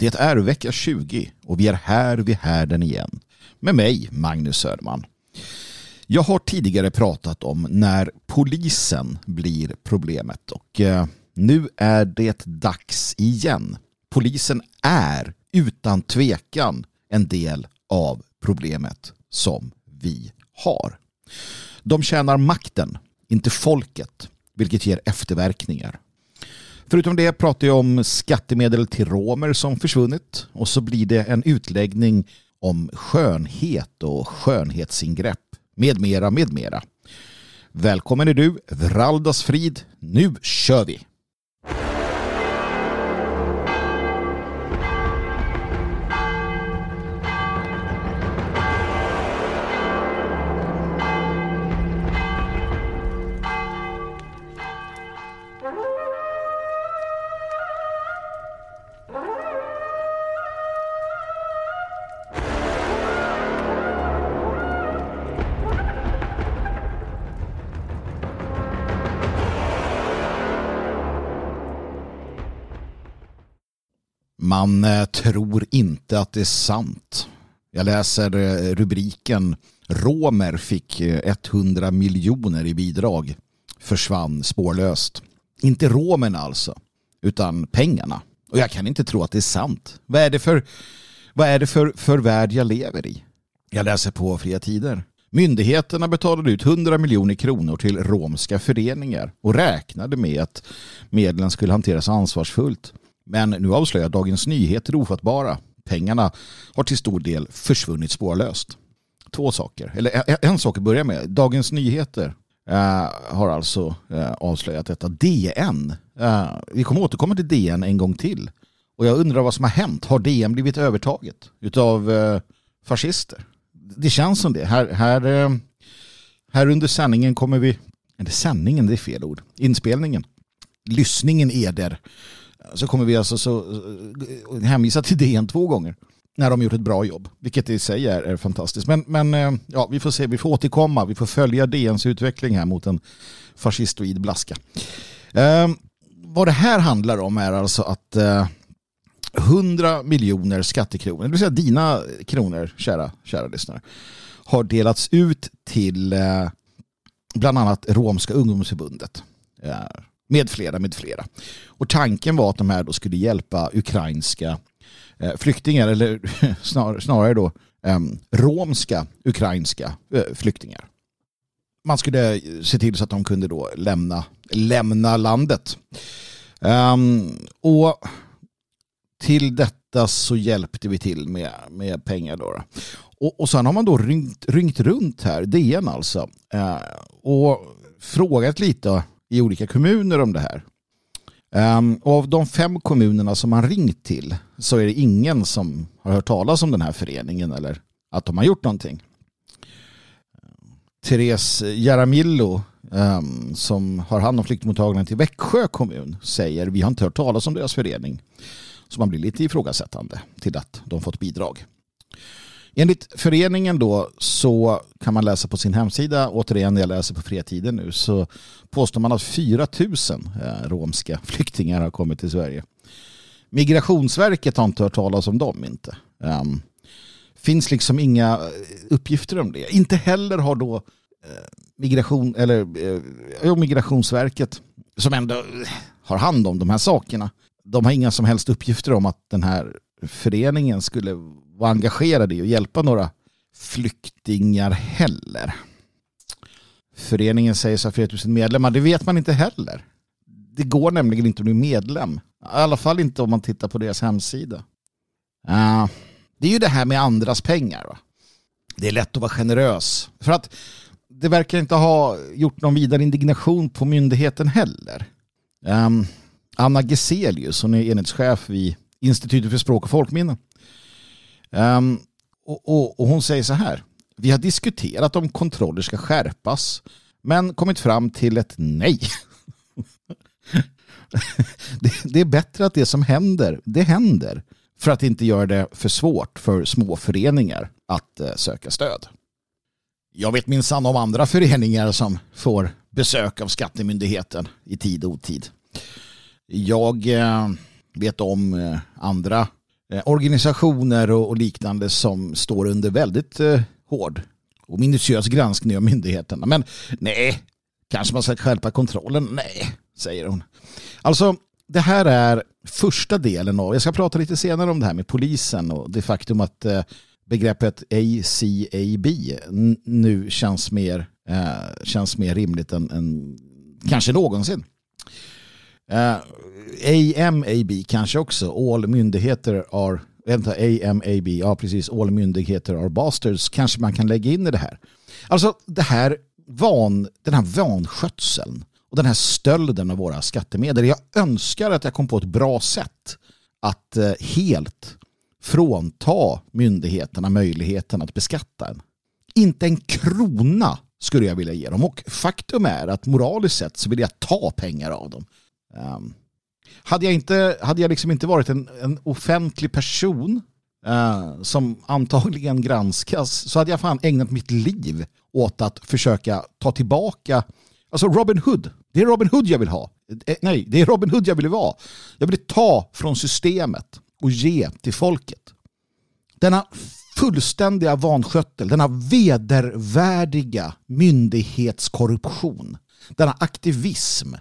Det är vecka 20 och vi är här vid härden igen. Med mig, Magnus Söderman. Jag har tidigare pratat om när polisen blir problemet och eh, nu är det dags igen. Polisen är utan tvekan en del av problemet som vi har. De tjänar makten, inte folket, vilket ger efterverkningar. Förutom det pratar jag om skattemedel till romer som försvunnit och så blir det en utläggning om skönhet och skönhetsingrepp med mera, med mera. Välkommen är du, Vraldas Frid. Nu kör vi! Man eh, tror inte att det är sant. Jag läser eh, rubriken Romer fick eh, 100 miljoner i bidrag. Försvann spårlöst. Inte romerna alltså, utan pengarna. Och jag kan inte tro att det är sant. Vad är det för, vad är det för, för värld jag lever i? Jag läser på Fria Tider. Myndigheterna betalade ut 100 miljoner kronor till romska föreningar och räknade med att medlen skulle hanteras ansvarsfullt. Men nu avslöjar Dagens Nyheter ofattbara. Pengarna har till stor del försvunnit spårlöst. Två saker, eller en sak att börja med. Dagens Nyheter uh, har alltså uh, avslöjat detta. DN, uh, vi kommer återkomma till DN en gång till. Och jag undrar vad som har hänt. Har DN blivit övertaget Utav fascister? Det känns som det. Här, här, här under sändningen kommer vi, eller sändningen det är fel ord, inspelningen, lyssningen eder så kommer vi alltså så, eh, hänvisa till DN två gånger när de gjort ett bra jobb, vilket i sig är, är fantastiskt. Men, men eh, ja, vi får se, vi får återkomma, vi får följa DNs utveckling här mot en fascistoid blaska. Eh, vad det här handlar om är alltså att eh, 100 miljoner skattekronor, det vill säga dina kronor, kära, kära lyssnare, har delats ut till eh, bland annat Romska ungdomsförbundet. Eh, med flera, med flera. Och tanken var att de här då skulle hjälpa ukrainska eh, flyktingar, eller snarare då ehm, romska ukrainska eh, flyktingar. Man skulle eh, se till så att de kunde då lämna, lämna landet. Ehm, och till detta så hjälpte vi till med, med pengar. Då. Och, och sen har man då ringt, ringt runt här, DN alltså, och frågat lite i olika kommuner om det här. Um, och av de fem kommunerna som man ringt till så är det ingen som har hört talas om den här föreningen eller att de har gjort någonting. Ehm, Therese Jaramillo um, som har hand om flyktingmottagningen till Växjö kommun säger vi har inte hört talas om deras förening. Så man blir lite ifrågasättande till att de fått bidrag. Enligt föreningen då så kan man läsa på sin hemsida, återigen jag läser på fritiden nu, så påstår man att 4 000 eh, romska flyktingar har kommit till Sverige. Migrationsverket har inte hört talas om dem inte. Um, finns liksom inga eh, uppgifter om det. Inte heller har då uh, migration, eller, uh, Migrationsverket som ändå har hand om de här sakerna. De har inga som helst uppgifter om att den här föreningen skulle vara engagerad i att hjälpa några flyktingar heller. Föreningen säger sig ha 4 000 medlemmar. Det vet man inte heller. Det går nämligen inte att bli medlem. I alla fall inte om man tittar på deras hemsida. Uh, det är ju det här med andras pengar. Va? Det är lätt att vara generös. För att det verkar inte ha gjort någon vidare indignation på myndigheten heller. Um, Anna Geselius, hon är enhetschef vid Institutet för språk och folkminnen. Um, och, och, och hon säger så här. Vi har diskuterat om kontroller ska skärpas men kommit fram till ett nej. det, det, är bättre att det som händer, det händer för att inte göra det för svårt för små föreningar att eh, söka stöd. Jag vet minsann om andra föreningar som får besök av skattemyndigheten i tid och otid. Jag eh, vet om eh, andra Eh, organisationer och, liknande som står under väldigt eh, hård och minutiös granskning av myndigheterna. Men nej, kanske man ska skärpa kontrollen? Nej, säger hon. Alltså, det här är första delen av, jag ska prata lite senare om det här med polisen och det faktum att eh, begreppet ACAB nu känns mer, känns mer rimligt än, än kanske någonsin. Eh, uh, AMAB kanske också. All myndigheter are vänta, AMAB, ja precis, all myndigheter are bastards kanske man kan lägga in i det här. Alltså det här van, den här vanskötseln och den här stölden av våra skattemedel. Jag önskar att jag kom på ett bra sätt att eh, helt frånta myndigheterna möjligheten att beskatta en. Inte en krona skulle jag vilja ge dem. Och faktum är att moraliskt sett så vill jag ta pengar av dem. Um, hade jag, inte, hade jag liksom inte varit en, en offentlig person uh, som antagligen granskas så hade jag fan ägnat mitt liv åt att försöka ta tillbaka Alltså Robin Hood, det är Robin Hood jag vill ha. Eh, nej, det är Robin Hood jag vill vara. Jag vill ta från systemet och ge till folket. Denna fullständiga vansköttel, denna vedervärdiga myndighetskorruption, denna aktivism.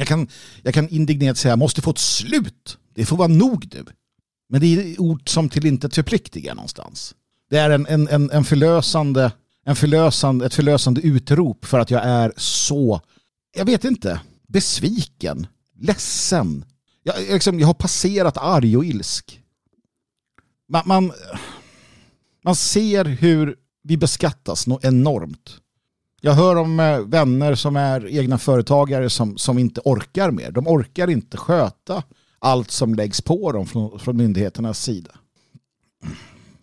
Jag kan, jag kan indignerat säga måste få ett slut. Det får vara nog nu. Men det är ord som till inte förpliktigar någonstans. Det är en, en, en, en förlösande, en förlösande, ett förlösande utrop för att jag är så, jag vet inte, besviken, ledsen. Jag, liksom, jag har passerat arg och ilsk. Man, man, man ser hur vi beskattas enormt. Jag hör om eh, vänner som är egna företagare som, som inte orkar mer. De orkar inte sköta allt som läggs på dem från, från myndigheternas sida.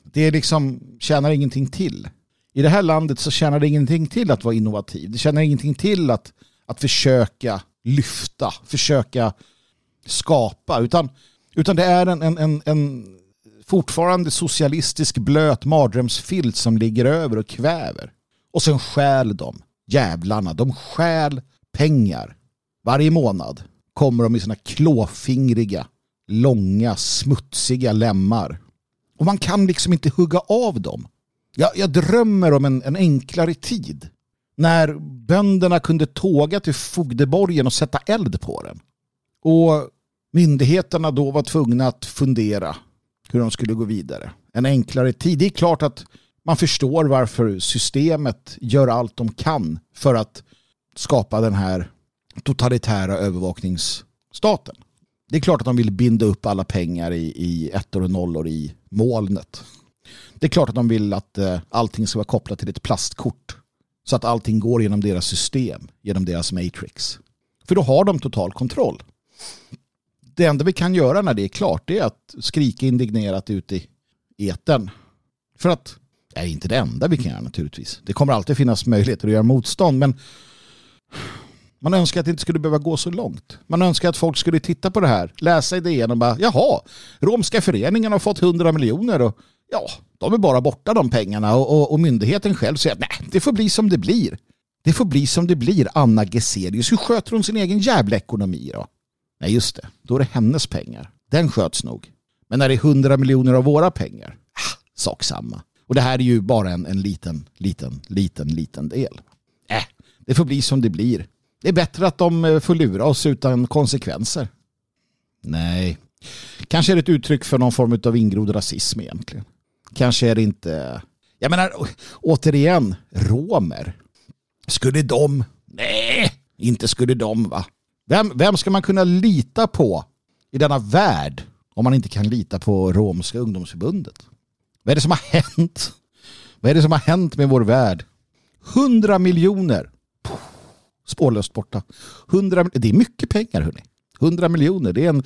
Det är liksom, tjänar ingenting till. I det här landet så tjänar det ingenting till att vara innovativ. Det tjänar ingenting till att, att försöka lyfta, försöka skapa. Utan, utan det är en, en, en, en fortfarande socialistisk blöt mardrömsfilt som ligger över och kväver. Och sen stjäl de, jävlarna, de stjäl pengar. Varje månad kommer de i sina klåfingriga, långa, smutsiga lemmar. Och man kan liksom inte hugga av dem. Jag, jag drömmer om en, en enklare tid. När bönderna kunde tåga till fogdeborgen och sätta eld på den. Och myndigheterna då var tvungna att fundera hur de skulle gå vidare. En enklare tid. Det är klart att man förstår varför systemet gör allt de kan för att skapa den här totalitära övervakningsstaten. Det är klart att de vill binda upp alla pengar i, i ettor och nollor i molnet. Det är klart att de vill att eh, allting ska vara kopplat till ett plastkort. Så att allting går genom deras system, genom deras matrix. För då har de total kontroll. Det enda vi kan göra när det är klart är att skrika indignerat ut i eten. För att är inte det enda vi kan göra naturligtvis. Det kommer alltid finnas möjligheter att göra motstånd men man önskar att det inte skulle behöva gå så långt. Man önskar att folk skulle titta på det här, läsa idén och bara jaha, romska föreningen har fått 100 miljoner och ja, de är bara borta de pengarna och, och, och myndigheten själv säger att nej, det får bli som det blir. Det får bli som det blir, Anna Geselius. Hur sköter hon sin egen jävla ekonomi då? Nej, just det. Då är det hennes pengar. Den sköts nog. Men när det är 100 miljoner av våra pengar, ah, sak samma. Och det här är ju bara en, en liten, liten, liten, liten del. Äh, det får bli som det blir. Det är bättre att de eh, får lura oss utan konsekvenser. Nej, kanske är det ett uttryck för någon form av ingrodd rasism egentligen. Kanske är det inte... Jag menar, återigen, romer. Skulle de... Nej, inte skulle de va. Vem, vem ska man kunna lita på i denna värld om man inte kan lita på romska ungdomsförbundet? Vad är det som har hänt? Vad är det som har hänt med vår värld? 100 miljoner. Spårlöst borta. 100, det är mycket pengar hörni. 100 miljoner, det är en,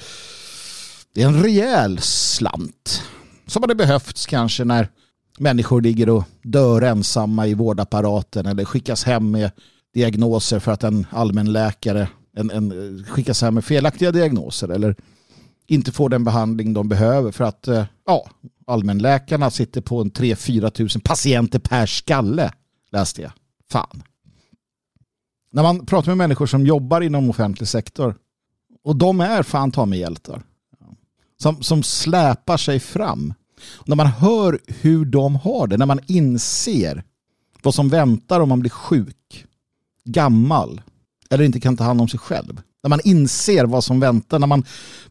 det är en rejäl slant. Som hade behövts kanske när människor ligger och dör ensamma i vårdapparaten eller skickas hem med diagnoser för att en allmänläkare en, en, skickas hem med felaktiga diagnoser eller inte får den behandling de behöver för att eh, ja, allmänläkarna sitter på en 3-4 tusen patienter per skalle, läste jag. Fan. När man pratar med människor som jobbar inom offentlig sektor och de är fan ta med hjältar. som, som släpar sig fram. Och när man hör hur de har det, när man inser vad som väntar om man blir sjuk, gammal eller inte kan ta hand om sig själv. När man inser vad som väntar, när man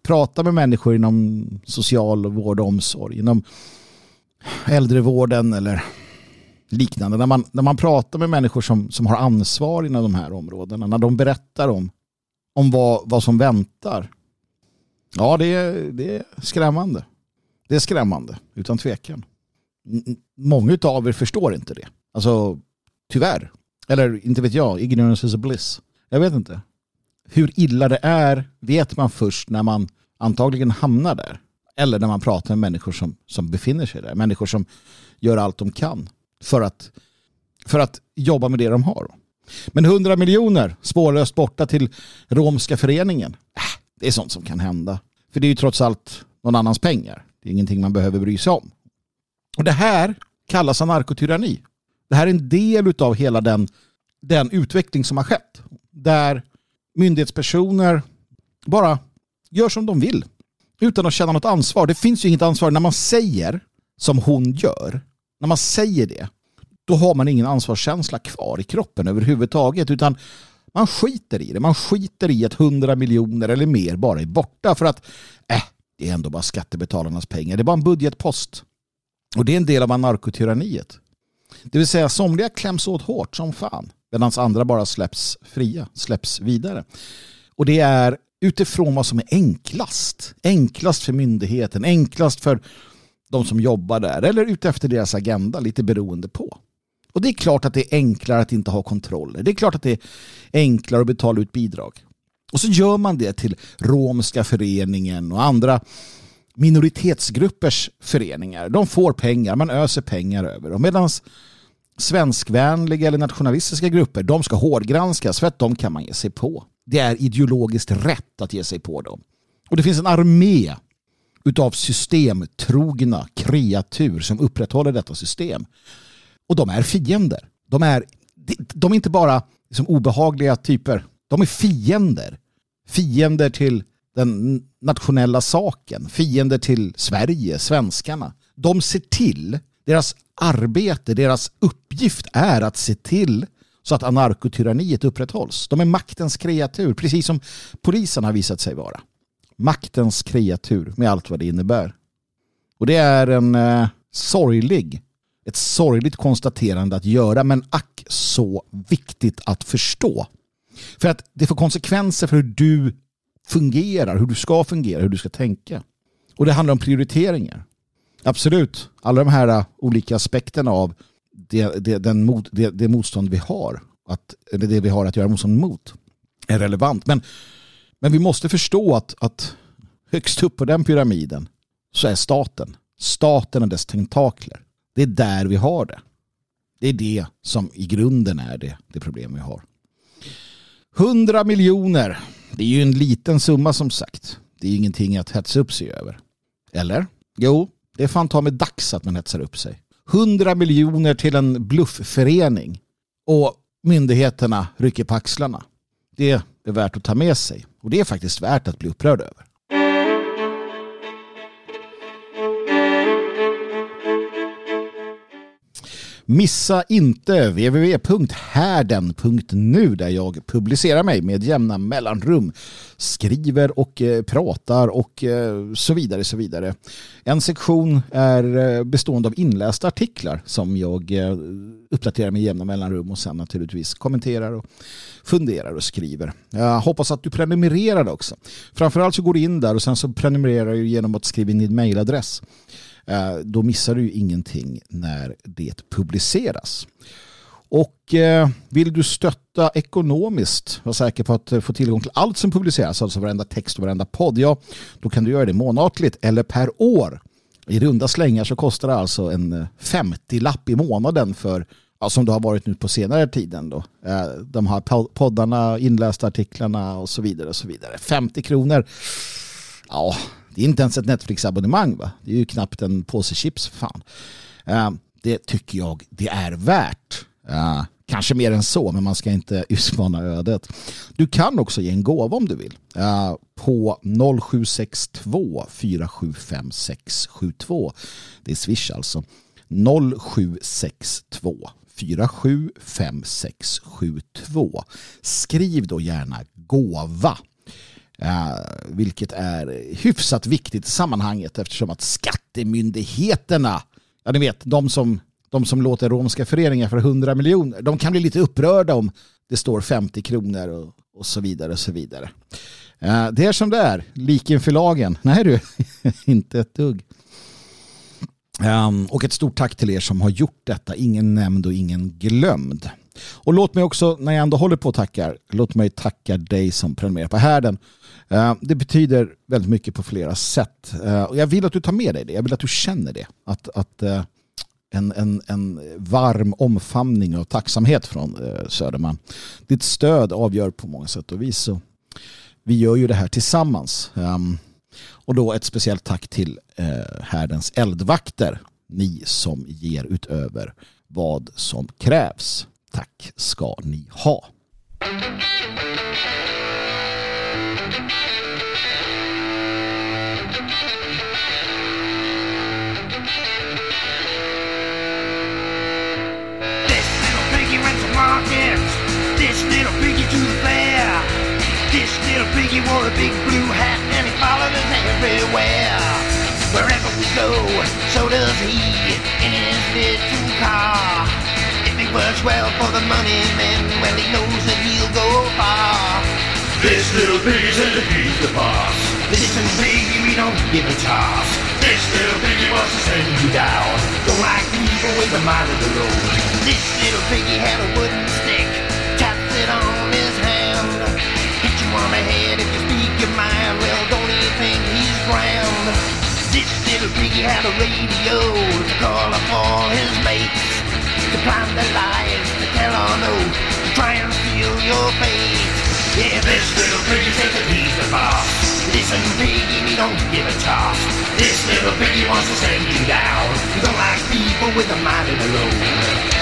pratar med människor inom social vård och omsorg, inom äldrevården eller liknande. När man, när man pratar med människor som, som har ansvar inom de här områdena, när de berättar om, om vad, vad som väntar. Ja, det är, det är skrämmande. Det är skrämmande, utan tvekan. Många av er förstår inte det. Alltså, tyvärr. Eller inte vet jag, ignorance is a bliss. Jag vet inte. Hur illa det är vet man först när man antagligen hamnar där. Eller när man pratar med människor som, som befinner sig där. Människor som gör allt de kan för att, för att jobba med det de har. Men 100 miljoner spårlöst borta till romska föreningen. Äh, det är sånt som kan hända. För det är ju trots allt någon annans pengar. Det är ingenting man behöver bry sig om. Och det här kallas anarkotyranni. Det här är en del av hela den, den utveckling som har skett. Där myndighetspersoner bara gör som de vill. Utan att känna något ansvar. Det finns ju inget ansvar när man säger som hon gör. När man säger det. Då har man ingen ansvarskänsla kvar i kroppen överhuvudtaget. Utan man skiter i det. Man skiter i att hundra miljoner eller mer bara är borta. För att äh, det är ändå bara skattebetalarnas pengar. Det är bara en budgetpost. Och det är en del av anarkotyranniet. Det vill säga somliga kläms åt hårt som fan. Medan andra bara släpps fria, släpps vidare. Och det är utifrån vad som är enklast. Enklast för myndigheten, enklast för de som jobbar där eller utefter deras agenda, lite beroende på. Och det är klart att det är enklare att inte ha kontroller. Det är klart att det är enklare att betala ut bidrag. Och så gör man det till romska föreningen och andra minoritetsgruppers föreningar. De får pengar, man öser pengar över dem. Medan svenskvänliga eller nationalistiska grupper, de ska hårdgranskas för att de kan man ge sig på. Det är ideologiskt rätt att ge sig på dem. Och det finns en armé utav systemtrogna kreatur som upprätthåller detta system. Och de är fiender. De är, de är inte bara liksom obehagliga typer. De är fiender. Fiender till den nationella saken. Fiender till Sverige, svenskarna. De ser till, deras arbete, deras uppgift är att se till så att anarkotyranniet upprätthålls. De är maktens kreatur, precis som polisen har visat sig vara. Maktens kreatur med allt vad det innebär. Och det är en eh, sorglig, ett sorgligt konstaterande att göra men ack så viktigt att förstå. För att det får konsekvenser för hur du fungerar, hur du ska fungera, hur du ska tänka. Och det handlar om prioriteringar. Absolut, alla de här äh, olika aspekterna av det, det, den mot, det, det motstånd vi har, att, eller det vi har att göra motstånd mot, är relevant. Men, men vi måste förstå att, att högst upp på den pyramiden så är staten. Staten och dess tentakler. Det är där vi har det. Det är det som i grunden är det, det problem vi har. 100 miljoner. Det är ju en liten summa som sagt. Det är ingenting att hetsa upp sig över. Eller? Jo, det är fan ta med dags att man hetsar upp sig. 100 miljoner till en bluffförening och myndigheterna rycker på axlarna. Det är värt att ta med sig och det är faktiskt värt att bli upprörd över. Missa inte www.härden.nu där jag publicerar mig med jämna mellanrum. Skriver och eh, pratar och eh, så vidare. så vidare. En sektion är eh, bestående av inlästa artiklar som jag uppdaterar med jämna mellanrum och sen naturligtvis kommenterar och funderar och skriver. Jag hoppas att du prenumererar också. Framförallt så går du in där och sen så prenumererar du genom att skriva in din mejladress. Eh, då missar du ingenting när det publiceras. Och eh, vill du stötta ekonomiskt, var säker på att eh, få tillgång till allt som publiceras, alltså varenda text och varenda podd, ja, då kan du göra det månatligt eller per år. I runda slängar så kostar det alltså en 50-lapp i månaden för, ja, som det har varit nu på senare tiden då. De här poddarna, inlästa artiklarna och så vidare och så vidare. 50 kronor, ja, det är inte ens ett Netflix-abonnemang va? Det är ju knappt en påse chips för fan. Uh, det tycker jag det är värt. Uh, Kanske mer än så, men man ska inte utmana ödet. Du kan också ge en gåva om du vill. Uh, på 0762 475 672. Det är Swish alltså. 0762 475672. Skriv då gärna gåva. Uh, vilket är hyfsat viktigt i sammanhanget eftersom att skattemyndigheterna, ja ni vet, de som, de som låter romska föreningar för 100 miljoner, de kan bli lite upprörda om det står 50 kronor och, och så vidare och så vidare. Uh, det är som det är, liken för lagen. Nej du, inte ett dugg. Um, och ett stort tack till er som har gjort detta. Ingen nämnd och ingen glömd. Och låt mig också, när jag ändå håller på och tackar, låt mig tacka dig som prenumererar på härden. Eh, det betyder väldigt mycket på flera sätt. Eh, och jag vill att du tar med dig det. Jag vill att du känner det. Att, att eh, en, en, en varm omfamning och tacksamhet från Söderman. Ditt stöd avgör på många sätt och vis. Så vi gör ju det här tillsammans. Ehm, och då ett speciellt tack till härdens eldvakter. Ni som ger utöver vad som krävs. Tack ska ni ha. This little piggy to the fair. This little piggy wore a big blue hat and he followed us everywhere. Wherever we go, so does he in his little car. Works well for the money men, well he knows that he'll go far. This little piggy says that he's the boss. Listen, piggy, we don't give a toss. This little piggy wants to send you down. Don't like people with the mind of the road. This little piggy had a wooden stick, taps it on his hand. Hit you on the head if you speak your mind. Well, don't even think he's grand. This little piggy had a radio to call up all his mates. To plan the lies, to tell on oath, to try and steal your fate. Yeah, this little piggy says that he's the boss. Listen, piggy, we don't give a toss. This little piggy wants to send you down. We don't like people with a mind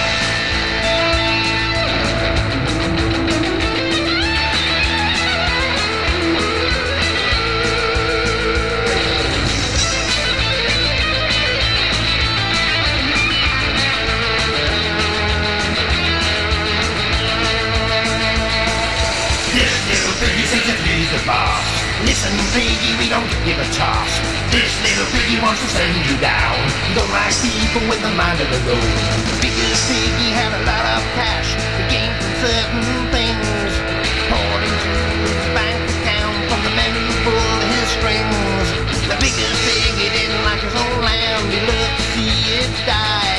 in the road. the boss. Listen, piggy, we don't give a toss. This little piggy wants to send you down. Don't like people with the mind of the road. Because piggy had a lot of cash to gain from certain things. Poured into his bank account from the men who pulled his strings. The biggest piggy didn't like his own land. He loved to see it die.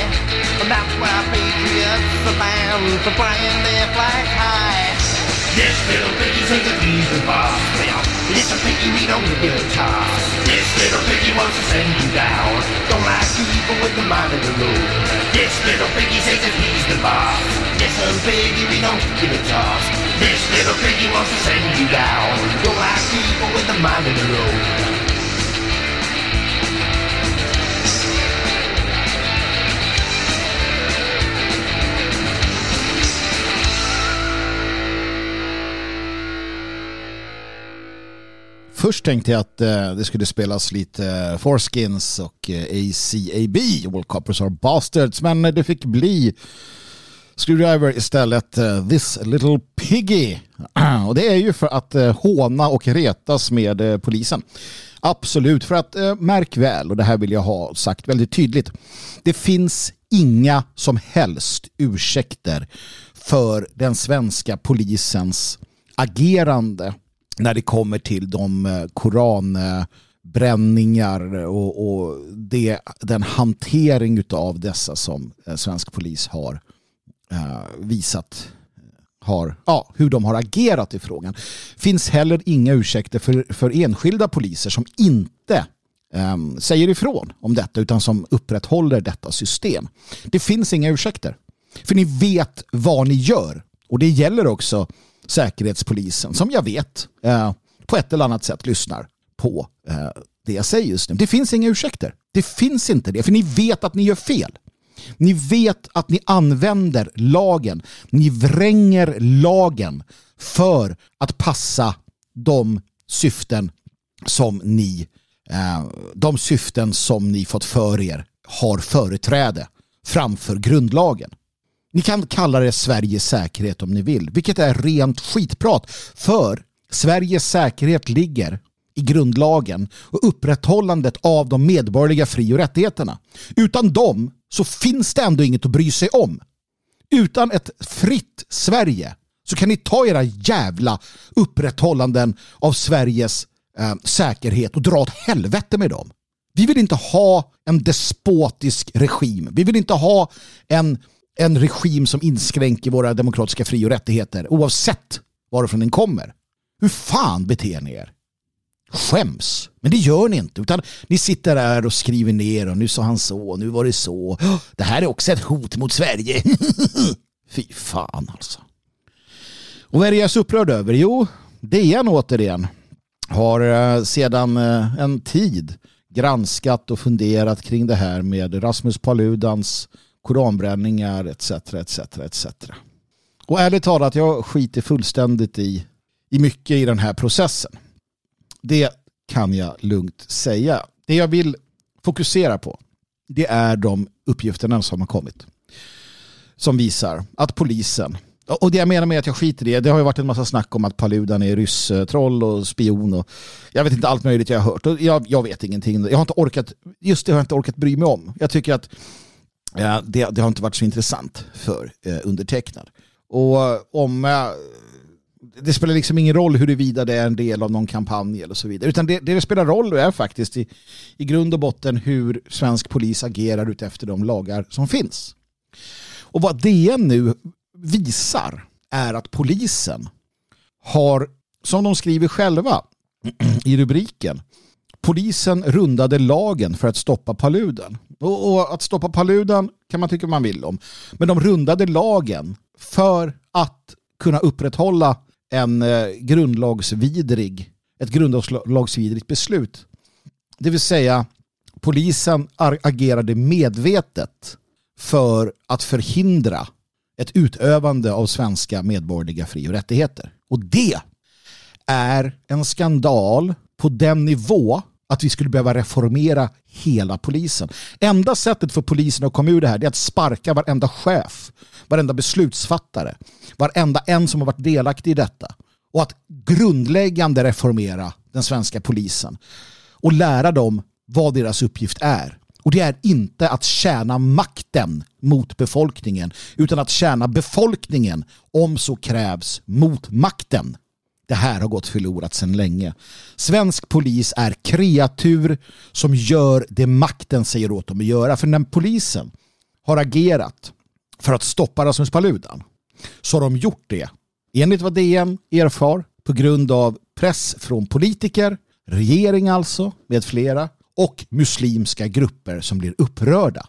And that's why patriots are banned for flying their flag high. This little piggy that he's the boss. Well, listen, piggy, we don't give a toss. This little piggy wants to send you down. Don't like people with the mind of the road. This little piggy says that he's the boss. Listen, piggy, we don't give a toss. This little piggy wants to send you down. Don't like people with the mind of the road. Först tänkte jag att eh, det skulle spelas lite eh, Forskins och eh, ACAB, All Coppers Are Bastards, men det fick bli Screwdriver istället, eh, This Little Piggy. och det är ju för att eh, håna och retas med eh, polisen. Absolut, för att märk väl, och det här vill jag ha sagt väldigt tydligt. Det finns inga som helst ursäkter för den svenska polisens agerande när det kommer till de eh, koranbränningar och, och det, den hantering av dessa som eh, svensk polis har eh, visat har, ja, hur de har agerat i frågan. finns heller inga ursäkter för, för enskilda poliser som inte um, säger ifrån om detta utan som upprätthåller detta system. Det finns inga ursäkter. För ni vet vad ni gör. Och det gäller också Säkerhetspolisen som jag vet eh, på ett eller annat sätt lyssnar på eh, det jag säger just nu. Det finns inga ursäkter. Det finns inte det, för ni vet att ni gör fel. Ni vet att ni använder lagen. Ni vränger lagen för att passa de syften som ni eh, de syften som ni fått för er har företräde framför grundlagen. Ni kan kalla det Sveriges säkerhet om ni vill, vilket är rent skitprat. För Sveriges säkerhet ligger i grundlagen och upprätthållandet av de medborgerliga fri och rättigheterna. Utan dem så finns det ändå inget att bry sig om. Utan ett fritt Sverige så kan ni ta era jävla upprätthållanden av Sveriges eh, säkerhet och dra åt helvete med dem. Vi vill inte ha en despotisk regim. Vi vill inte ha en, en regim som inskränker våra demokratiska fri och rättigheter oavsett varifrån den kommer. Hur fan beter ni er? Skäms. Men det gör ni inte. Utan ni sitter där och skriver ner och nu sa han så, nu var det så. Det här är också ett hot mot Sverige. Fy fan alltså. Och vad är det jag är så upprörd över? Jo, DN återigen har eh, sedan eh, en tid granskat och funderat kring det här med Rasmus Paludans koranbränningar etc. etc. etc. Och ärligt talat, jag skiter fullständigt i, i mycket i den här processen. Det kan jag lugnt säga. Det jag vill fokusera på det är de uppgifterna som har kommit. Som visar att polisen och det jag menar med att jag skiter i det, det har ju varit en massa snack om att Paludan är ryss-troll och spion och jag vet inte allt möjligt jag har hört. Och jag, jag vet ingenting. Jag har inte orkat, just det har jag inte orkat bry mig om. Jag tycker att Eh, det, det har inte varit så intressant för eh, undertecknad. Och eh, om eh, det spelar liksom ingen roll huruvida det är en del av någon kampanj eller så vidare. Utan det, det spelar roll är faktiskt i, i grund och botten hur svensk polis agerar utefter de lagar som finns. Och vad DN nu visar är att polisen har, som de skriver själva i rubriken, polisen rundade lagen för att stoppa Paluden. Och, och, att stoppa Paluden kan man tycka man vill om. Men de rundade lagen för att kunna upprätthålla en eh, grundlagsvidrig, ett grundlagsvidrigt beslut. Det vill säga polisen agerade medvetet för att förhindra ett utövande av svenska medborgerliga fri och rättigheter. Och det är en skandal på den nivå att vi skulle behöva reformera hela polisen. Enda sättet för polisen att komma ur det här är att sparka varenda chef, varenda beslutsfattare, varenda en som har varit delaktig i detta och att grundläggande reformera den svenska polisen och lära dem vad deras uppgift är. Och det är inte att tjäna makten mot befolkningen utan att tjäna befolkningen om så krävs mot makten. Det här har gått förlorat sedan länge. Svensk polis är kreatur som gör det makten säger åt dem att göra. För när polisen har agerat för att stoppa Rasmus Paludan så har de gjort det enligt vad DN erfar på grund av press från politiker, regering alltså med flera och muslimska grupper som blir upprörda.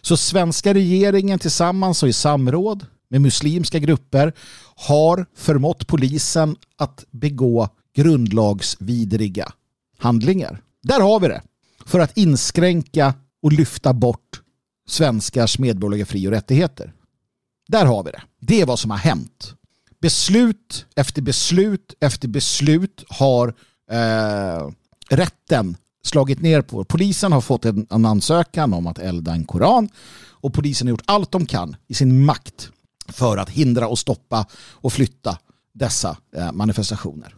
Så svenska regeringen tillsammans och i samråd med muslimska grupper har förmått polisen att begå grundlagsvidriga handlingar. Där har vi det. För att inskränka och lyfta bort svenskars medborgerliga fri och rättigheter. Där har vi det. Det är vad som har hänt. Beslut efter beslut efter beslut har eh, rätten slagit ner på. Polisen har fått en, en ansökan om att elda en koran och polisen har gjort allt de kan i sin makt för att hindra och stoppa och flytta dessa eh, manifestationer.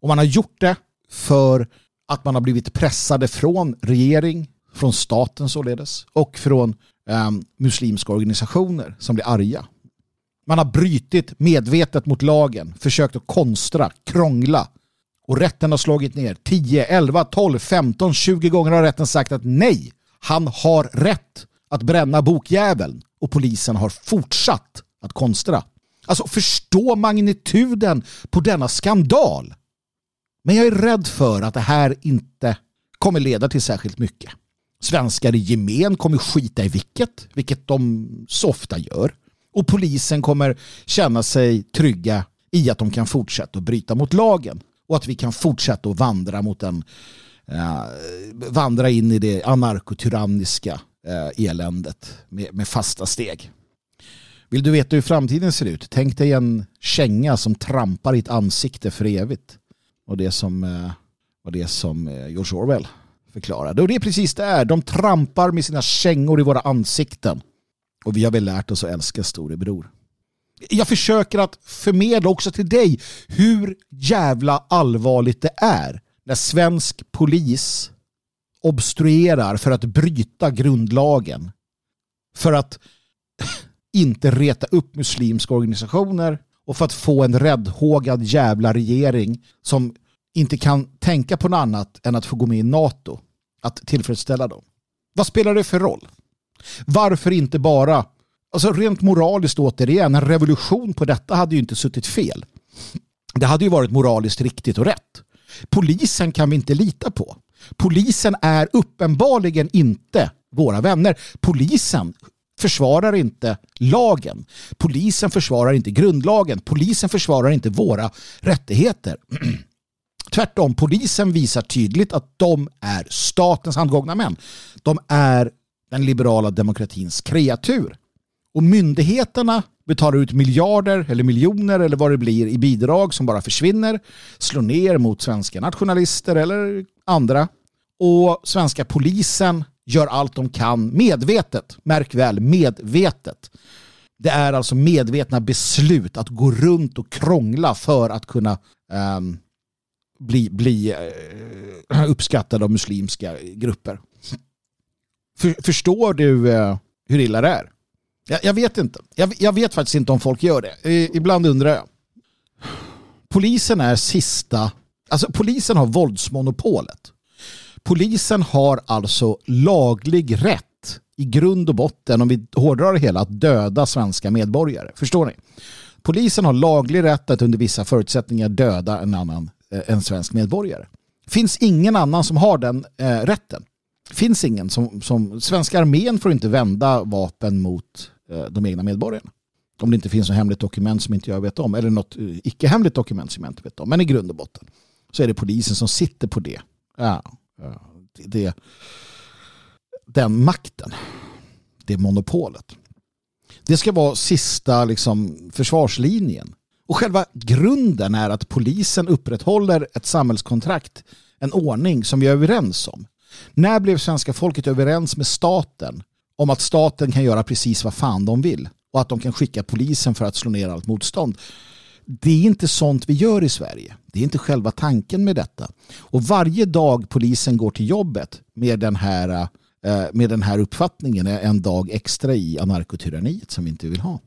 Och man har gjort det för att man har blivit pressade från regering, från staten således och från eh, muslimska organisationer som blir arga. Man har brytit medvetet mot lagen, försökt att konstra, krångla och rätten har slagit ner 10, 11, 12, 15, 20 gånger har rätten sagt att nej, han har rätt att bränna bokjäveln och polisen har fortsatt att konstra. Alltså förstå magnituden på denna skandal. Men jag är rädd för att det här inte kommer leda till särskilt mycket. Svenskar i gemen kommer skita i vilket, vilket de så ofta gör. Och polisen kommer känna sig trygga i att de kan fortsätta att bryta mot lagen och att vi kan fortsätta att vandra mot en uh, vandra in i det anarkotyranniska eh, eländet med, med fasta steg. Vill du veta hur framtiden ser ut? Tänk dig en känga som trampar i ett ansikte för evigt. Och det som, eh, och det som eh, George Orwell förklarade. Och det är precis det är. De trampar med sina kängor i våra ansikten. Och vi har väl lärt oss att älska storebror. Jag försöker att förmedla också till dig hur jävla allvarligt det är när svensk polis obstruerar för att bryta grundlagen. För att inte reta upp muslimska organisationer och för att få en räddhågad jävla regering som inte kan tänka på något annat än att få gå med i NATO. Att tillfredsställa dem. Vad spelar det för roll? Varför inte bara, alltså rent moraliskt återigen, en revolution på detta hade ju inte suttit fel. Det hade ju varit moraliskt riktigt och rätt. Polisen kan vi inte lita på. Polisen är uppenbarligen inte våra vänner. Polisen försvarar inte lagen. Polisen försvarar inte grundlagen. Polisen försvarar inte våra rättigheter. Tvärtom, polisen visar tydligt att de är statens handgångna män. De är den liberala demokratins kreatur. Och myndigheterna betalar ut miljarder eller miljoner eller vad det blir i bidrag som bara försvinner, slår ner mot svenska nationalister eller andra. Och svenska polisen gör allt de kan medvetet. Märk väl, medvetet. Det är alltså medvetna beslut att gå runt och krångla för att kunna um, bli, bli eh, uh, uppskattade av muslimska grupper. För, förstår du uh, hur illa det är? Jag, jag vet inte. Jag, jag, vet faktiskt inte om folk gör det. I, ibland undrar jag. Polisen är sista... Alltså polisen har våldsmonopolet. Polisen har alltså laglig rätt i grund och botten, om vi hårdrar det hela, att döda svenska medborgare. Förstår ni? Polisen har laglig rätt att under vissa förutsättningar döda en annan eh, en svensk medborgare. Finns ingen annan som har den eh, rätten. Finns ingen som, som... Svenska armén får inte vända vapen mot Eh, de egna medborgarna. Om det inte finns något hemligt dokument som inte jag vet om. Eller något eh, icke-hemligt dokument som jag inte vet om. Men i grund och botten så är det polisen som sitter på det. Ja, det, den makten. Det monopolet. Det ska vara sista liksom, försvarslinjen. Och själva grunden är att polisen upprätthåller ett samhällskontrakt, en ordning som vi är överens om. När blev svenska folket överens med staten om att staten kan göra precis vad fan de vill och att de kan skicka polisen för att slå ner allt motstånd? Det är inte sånt vi gör i Sverige. Det är inte själva tanken med detta. Och varje dag polisen går till jobbet med den här, eh, med den här uppfattningen är en dag extra i anarkotyranniet som vi inte vill ha.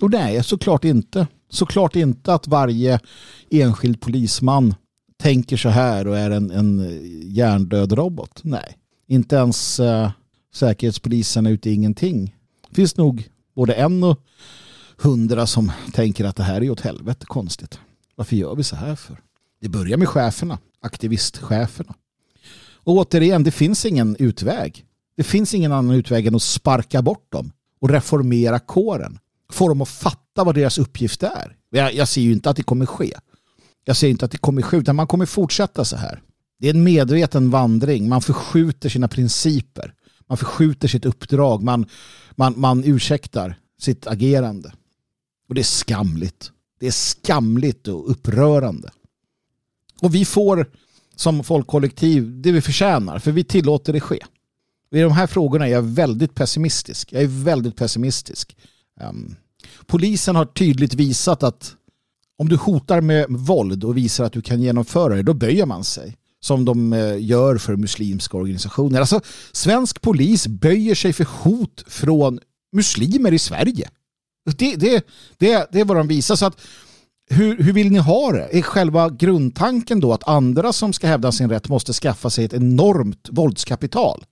Och nej, såklart inte. Såklart inte att varje enskild polisman tänker så här och är en, en hjärndöd robot. Nej, inte ens eh, säkerhetspolisen är ute i ingenting. Det finns nog både en och hundra som tänker att det här är åt helvete konstigt. Varför gör vi så här för? Det börjar med cheferna, aktivistcheferna. Och återigen, det finns ingen utväg. Det finns ingen annan utväg än att sparka bort dem och reformera kåren. Få dem att fatta vad deras uppgift är. Jag, jag ser ju inte att det kommer ske. Jag ser inte att det kommer ske, utan man kommer fortsätta så här. Det är en medveten vandring. Man förskjuter sina principer. Man förskjuter sitt uppdrag. Man, man, man ursäktar sitt agerande. Och det är skamligt. Det är skamligt och upprörande. Och vi får som folkkollektiv det vi förtjänar, för vi tillåter det ske. I de här frågorna är jag väldigt pessimistisk. Jag är väldigt pessimistisk. Um, polisen har tydligt visat att om du hotar med våld och visar att du kan genomföra det, då böjer man sig. Som de eh, gör för muslimska organisationer. Alltså, svensk polis böjer sig för hot från muslimer i Sverige. Det, det, det, det är vad de visar. Så att, hur, hur vill ni ha det? Är själva grundtanken då att andra som ska hävda sin rätt måste skaffa sig ett enormt våldskapital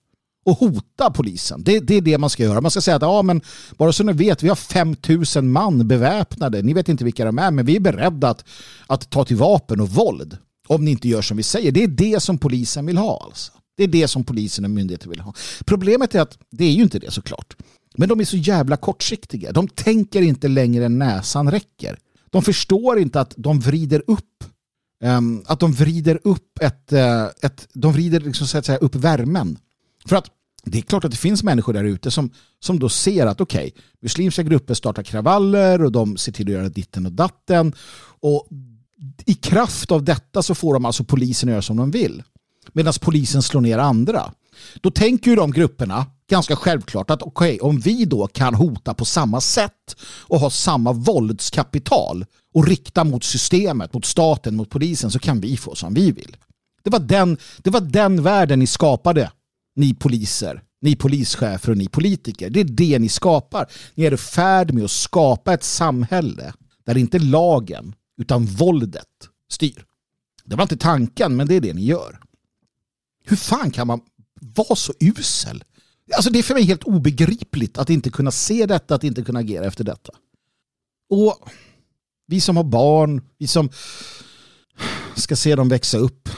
och hota polisen? Det, det är det man ska göra. Man ska säga att ja, men bara så ni vet, vi har 5000 man beväpnade. Ni vet inte vilka de är, men vi är beredda att, att ta till vapen och våld om ni inte gör som vi säger. Det är det som polisen vill ha. Alltså. Det är det som polisen och myndigheter vill ha. Problemet är att det är ju inte det såklart. Men de är så jävla kortsiktiga. De tänker inte längre än näsan räcker. De förstår inte att de vrider upp um, att de vrider upp ett, uh, ett de vrider liksom, så att säga, upp värmen. För att det är klart att det finns människor där ute som, som då ser att okej, okay, muslimska grupper startar kravaller och de ser till att göra ditten och datten. Och i kraft av detta så får de alltså polisen att göra som de vill. Medan polisen slår ner andra. Då tänker ju de grupperna ganska självklart att okej, okay, om vi då kan hota på samma sätt och ha samma våldskapital och rikta mot systemet, mot staten, mot polisen så kan vi få som vi vill. Det var den, det var den världen ni skapade, ni poliser, ni polischefer och ni politiker. Det är det ni skapar. Ni är i färd med att skapa ett samhälle där inte lagen utan våldet styr. Det var inte tanken, men det är det ni gör. Hur fan kan man vara så usel? Alltså det är för mig helt obegripligt att inte kunna se detta, att inte kunna agera efter detta. Och vi som har barn, vi som ska se dem växa upp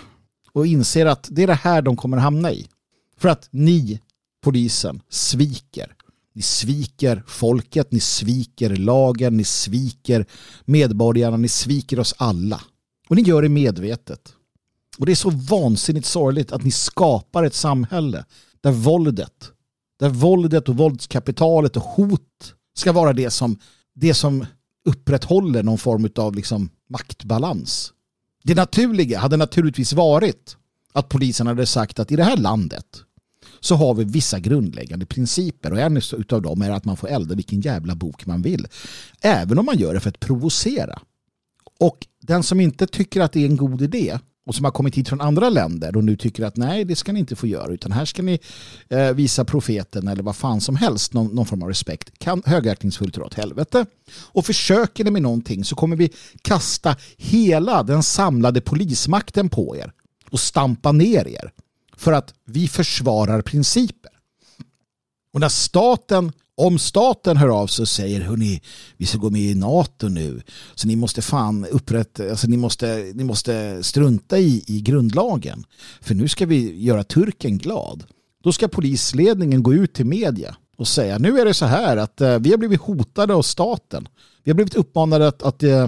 och inser att det är det här de kommer hamna i. För att ni, polisen, sviker. Ni sviker folket, ni sviker lagen, ni sviker medborgarna, ni sviker oss alla. Och ni gör det medvetet. Och det är så vansinnigt sorgligt att ni skapar ett samhälle där våldet, där våldet och våldskapitalet och hot ska vara det som, det som upprätthåller någon form av liksom maktbalans. Det naturliga hade naturligtvis varit att polisen hade sagt att i det här landet så har vi vissa grundläggande principer och en av dem är att man får elda vilken jävla bok man vill. Även om man gör det för att provocera. Och den som inte tycker att det är en god idé och som har kommit hit från andra länder och nu tycker att nej det ska ni inte få göra utan här ska ni eh, visa profeten eller vad fan som helst någon, någon form av respekt kan högaktningsfullt dra åt helvete och försöker ni med någonting så kommer vi kasta hela den samlade polismakten på er och stampa ner er för att vi försvarar principer. Och när staten om staten hör av sig och säger hörni, vi ska gå med i NATO nu så ni måste fan upprätta, alltså ni måste, ni måste strunta i, i grundlagen för nu ska vi göra turken glad. Då ska polisledningen gå ut till media och säga nu är det så här att eh, vi har blivit hotade av staten. Vi har blivit uppmanade att, att, eh,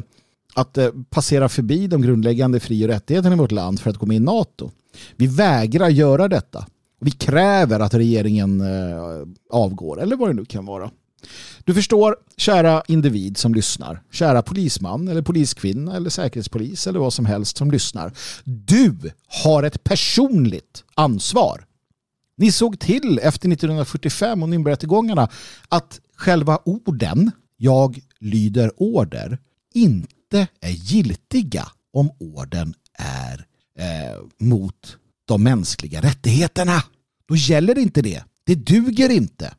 att, att passera förbi de grundläggande fri och rättigheterna i vårt land för att gå med i NATO. Vi vägrar göra detta. Vi kräver att regeringen eh, avgår eller vad det nu kan vara. Du förstår, kära individ som lyssnar, kära polisman eller poliskvinna eller säkerhetspolis eller vad som helst som lyssnar. Du har ett personligt ansvar. Ni såg till efter 1945 och Nürnbergrättegångarna att själva orden jag lyder order inte är giltiga om orden är eh, mot de mänskliga rättigheterna. Då gäller inte det. Det duger inte.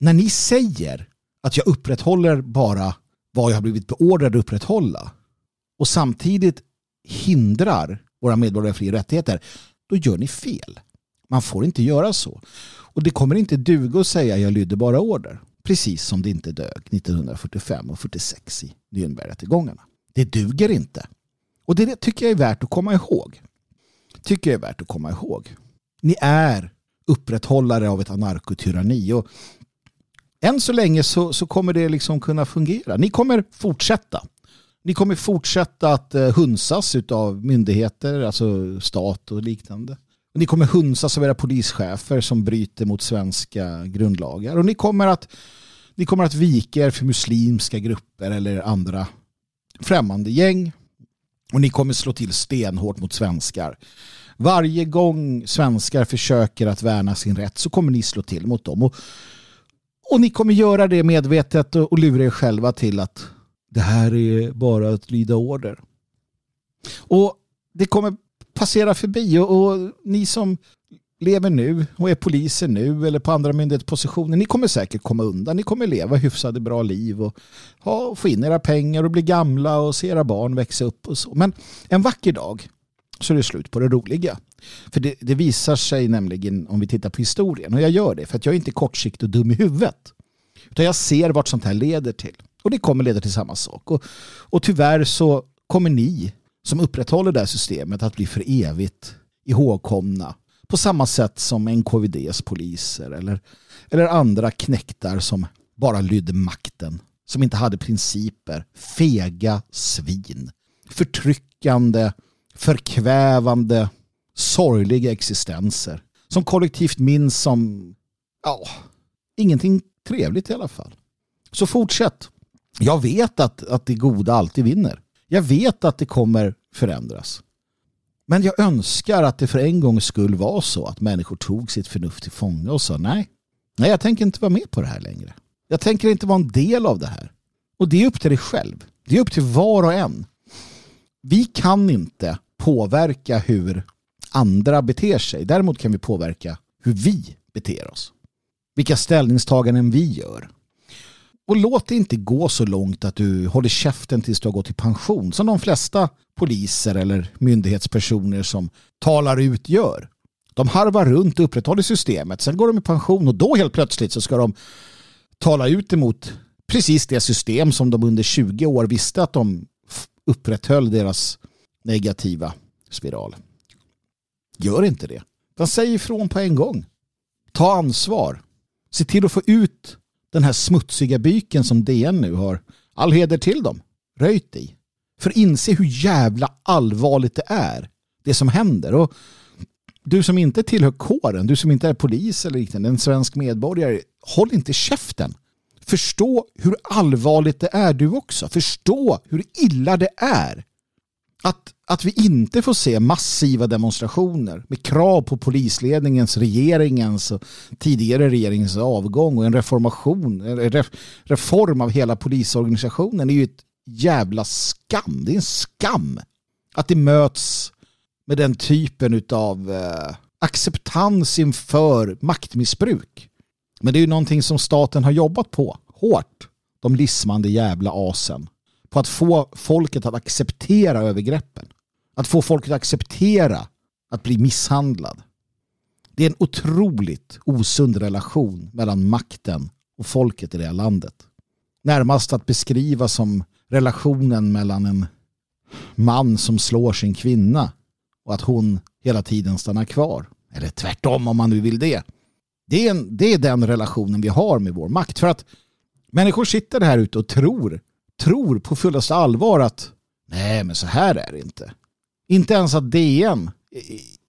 När ni säger att jag upprätthåller bara vad jag har blivit beordrad att upprätthålla och samtidigt hindrar våra medborgerliga fri och rättigheter, då gör ni fel. Man får inte göra så. Och det kommer inte duga att säga jag lydde bara order. Precis som det inte dög 1945 och 46 i Nürnbergrättegångarna. Det duger inte. Och det tycker jag är värt att komma ihåg tycker jag är värt att komma ihåg. Ni är upprätthållare av ett anarkotyranni och än så länge så, så kommer det liksom kunna fungera. Ni kommer fortsätta. Ni kommer fortsätta att eh, hunsas av myndigheter, alltså stat och liknande. Ni kommer hunsas av era polischefer som bryter mot svenska grundlagar. Och ni kommer att, ni kommer att vika er för muslimska grupper eller andra främmande gäng. Och ni kommer slå till stenhårt mot svenskar. Varje gång svenskar försöker att värna sin rätt så kommer ni slå till mot dem. Och, och ni kommer göra det medvetet och, och lura er själva till att det här är bara att lyda order. Och det kommer passera förbi och, och ni som lever nu och är poliser nu eller på andra myndighetspositioner, ni kommer säkert komma undan. Ni kommer leva hyfsade bra liv och ha, få in era pengar och bli gamla och se era barn växa upp och så. Men en vacker dag så är det slut på det roliga. För det, det, visar sig nämligen om vi tittar på historien och jag gör det för att jag är inte kortsiktig och dum i huvudet. Utan jag ser vart sånt här leder till. Och det kommer leda till samma sak. Och, och tyvärr så kommer ni som upprätthåller det här systemet att bli för evigt ihågkomna på samma sätt som NKVDs poliser eller, eller andra knäktar som bara lydde makten. Som inte hade principer. Fega svin. Förtryckande, förkvävande, sorgliga existenser. Som kollektivt minns som ja, ingenting trevligt i alla fall. Så fortsätt. Jag vet att, att det goda alltid vinner. Jag vet att det kommer förändras. Men jag önskar att det för en gångs skull var så att människor tog sitt förnuft till fånga och sa nej, nej jag tänker inte vara med på det här längre. Jag tänker inte vara en del av det här. Och det är upp till dig själv. Det är upp till var och en. Vi kan inte påverka hur andra beter sig. Däremot kan vi påverka hur vi beter oss. Vilka ställningstaganden vi gör. Och låt det inte gå så långt att du håller käften tills du har gått i pension som de flesta poliser eller myndighetspersoner som talar ut gör. De harvar runt och upprätthåller systemet. Sen går de i pension och då helt plötsligt så ska de tala ut emot precis det system som de under 20 år visste att de upprätthöll deras negativa spiral. Gör inte det. Utan säg ifrån på en gång. Ta ansvar. Se till att få ut den här smutsiga byken som DN nu har. All heder till dem. Röjt i. För inse hur jävla allvarligt det är. Det som händer. Och du som inte tillhör kåren, du som inte är polis eller liknande, en svensk medborgare, håll inte käften. Förstå hur allvarligt det är du också. Förstå hur illa det är att, att vi inte får se massiva demonstrationer med krav på polisledningens, regeringens och tidigare regeringens avgång och en reformation, en reform av hela polisorganisationen är ju ett jävla skam. Det är en skam att det möts med den typen av eh, acceptans inför maktmissbruk. Men det är ju någonting som staten har jobbat på hårt. De lismande jävla asen på att få folket att acceptera övergreppen. Att få folket att acceptera att bli misshandlad. Det är en otroligt osund relation mellan makten och folket i det här landet. Närmast att beskriva som relationen mellan en man som slår sin kvinna och att hon hela tiden stannar kvar. Eller tvärtom om man nu vill det. Det är, en, det är den relationen vi har med vår makt. För att människor sitter här ute och tror tror på fullaste allvar att nej men så här är det inte. Inte ens att DN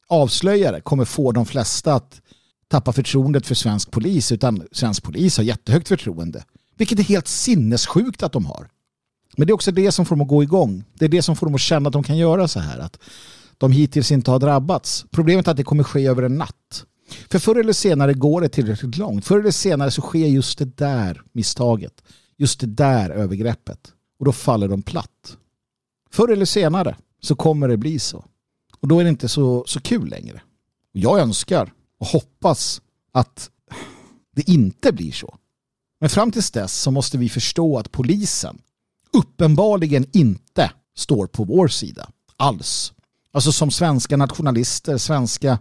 avslöjare kommer få de flesta att tappa förtroendet för svensk polis utan svensk polis har jättehögt förtroende. Vilket är helt sinnessjukt att de har. Men det är också det som får dem att gå igång. Det är det som får dem att känna att de kan göra så här. Att de hittills inte har drabbats. Problemet är att det kommer ske över en natt. För förr eller senare går det tillräckligt långt. Förr eller senare så sker just det där misstaget just det där övergreppet. Och då faller de platt. Förr eller senare så kommer det bli så. Och då är det inte så, så kul längre. Jag önskar och hoppas att det inte blir så. Men fram tills dess så måste vi förstå att polisen uppenbarligen inte står på vår sida alls. Alltså som svenska nationalister, svenska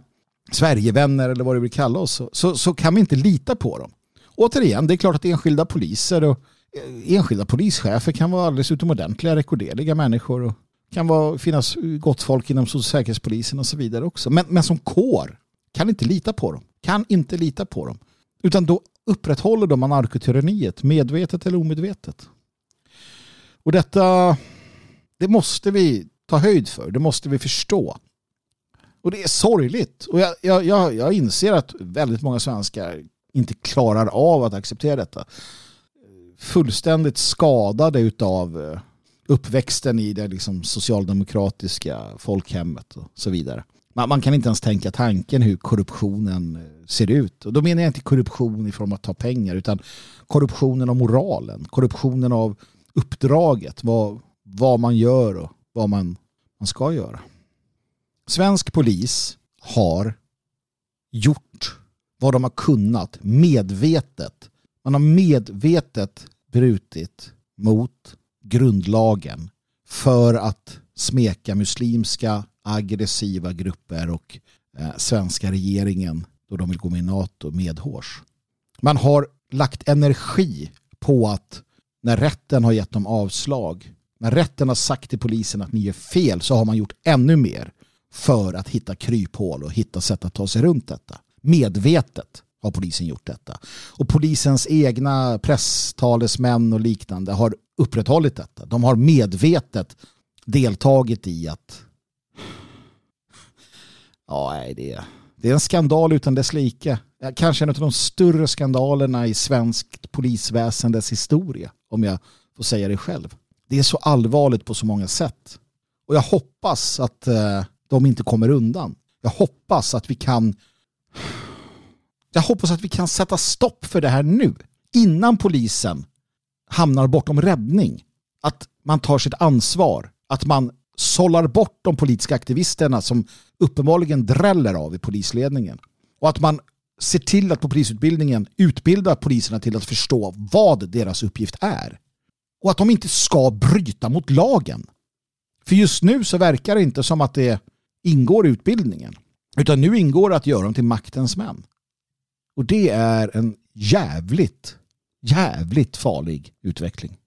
Sverigevänner eller vad du vill kalla oss så, så, så kan vi inte lita på dem. Återigen, det är klart att enskilda poliser och eh, enskilda polischefer kan vara alldeles utomordentliga, rekorderliga människor och kan vara, finnas gott folk inom säkerhetspolisen och så vidare också. Men, men som kår kan inte lita på dem. Kan inte lita på dem. Utan då upprätthåller de anarkotyranniet, medvetet eller omedvetet. Och detta, det måste vi ta höjd för. Det måste vi förstå. Och det är sorgligt. Och jag, jag, jag inser att väldigt många svenskar inte klarar av att acceptera detta fullständigt skadade utav eh, uppväxten i det liksom socialdemokratiska folkhemmet och så vidare. Man, man, kan inte ens tänka tanken hur korruptionen eh, ser ut. Och då menar jag inte korruption i form av att ta pengar utan korruptionen av moralen, korruptionen av uppdraget, vad, vad man gör och vad man, man ska göra. Svensk polis har gjort vad de har kunnat medvetet man har medvetet brutit mot grundlagen för att smeka muslimska aggressiva grupper och eh, svenska regeringen då de vill gå med i NATO medhårs. Man har lagt energi på att när rätten har gett dem avslag, när rätten har sagt till polisen att ni är fel så har man gjort ännu mer för att hitta kryphål och hitta sätt att ta sig runt detta. Medvetet har polisen gjort detta. Och polisens egna presstalesmän och liknande har upprätthållit detta. De har medvetet deltagit i att ja, nej, det, är, det är en skandal utan dess like. kanske en av de större skandalerna i svenskt polisväsendes historia, om jag får säga det själv. Det är så allvarligt på så många sätt. Och jag hoppas att eh, de inte kommer undan. Jag hoppas att vi kan jag hoppas att vi kan sätta stopp för det här nu. Innan polisen hamnar bortom räddning. Att man tar sitt ansvar. Att man sållar bort de politiska aktivisterna som uppenbarligen dräller av i polisledningen. Och att man ser till att på polisutbildningen utbilda poliserna till att förstå vad deras uppgift är. Och att de inte ska bryta mot lagen. För just nu så verkar det inte som att det ingår i utbildningen. Utan nu ingår det att göra dem till maktens män. Och det är en jävligt, jävligt farlig utveckling.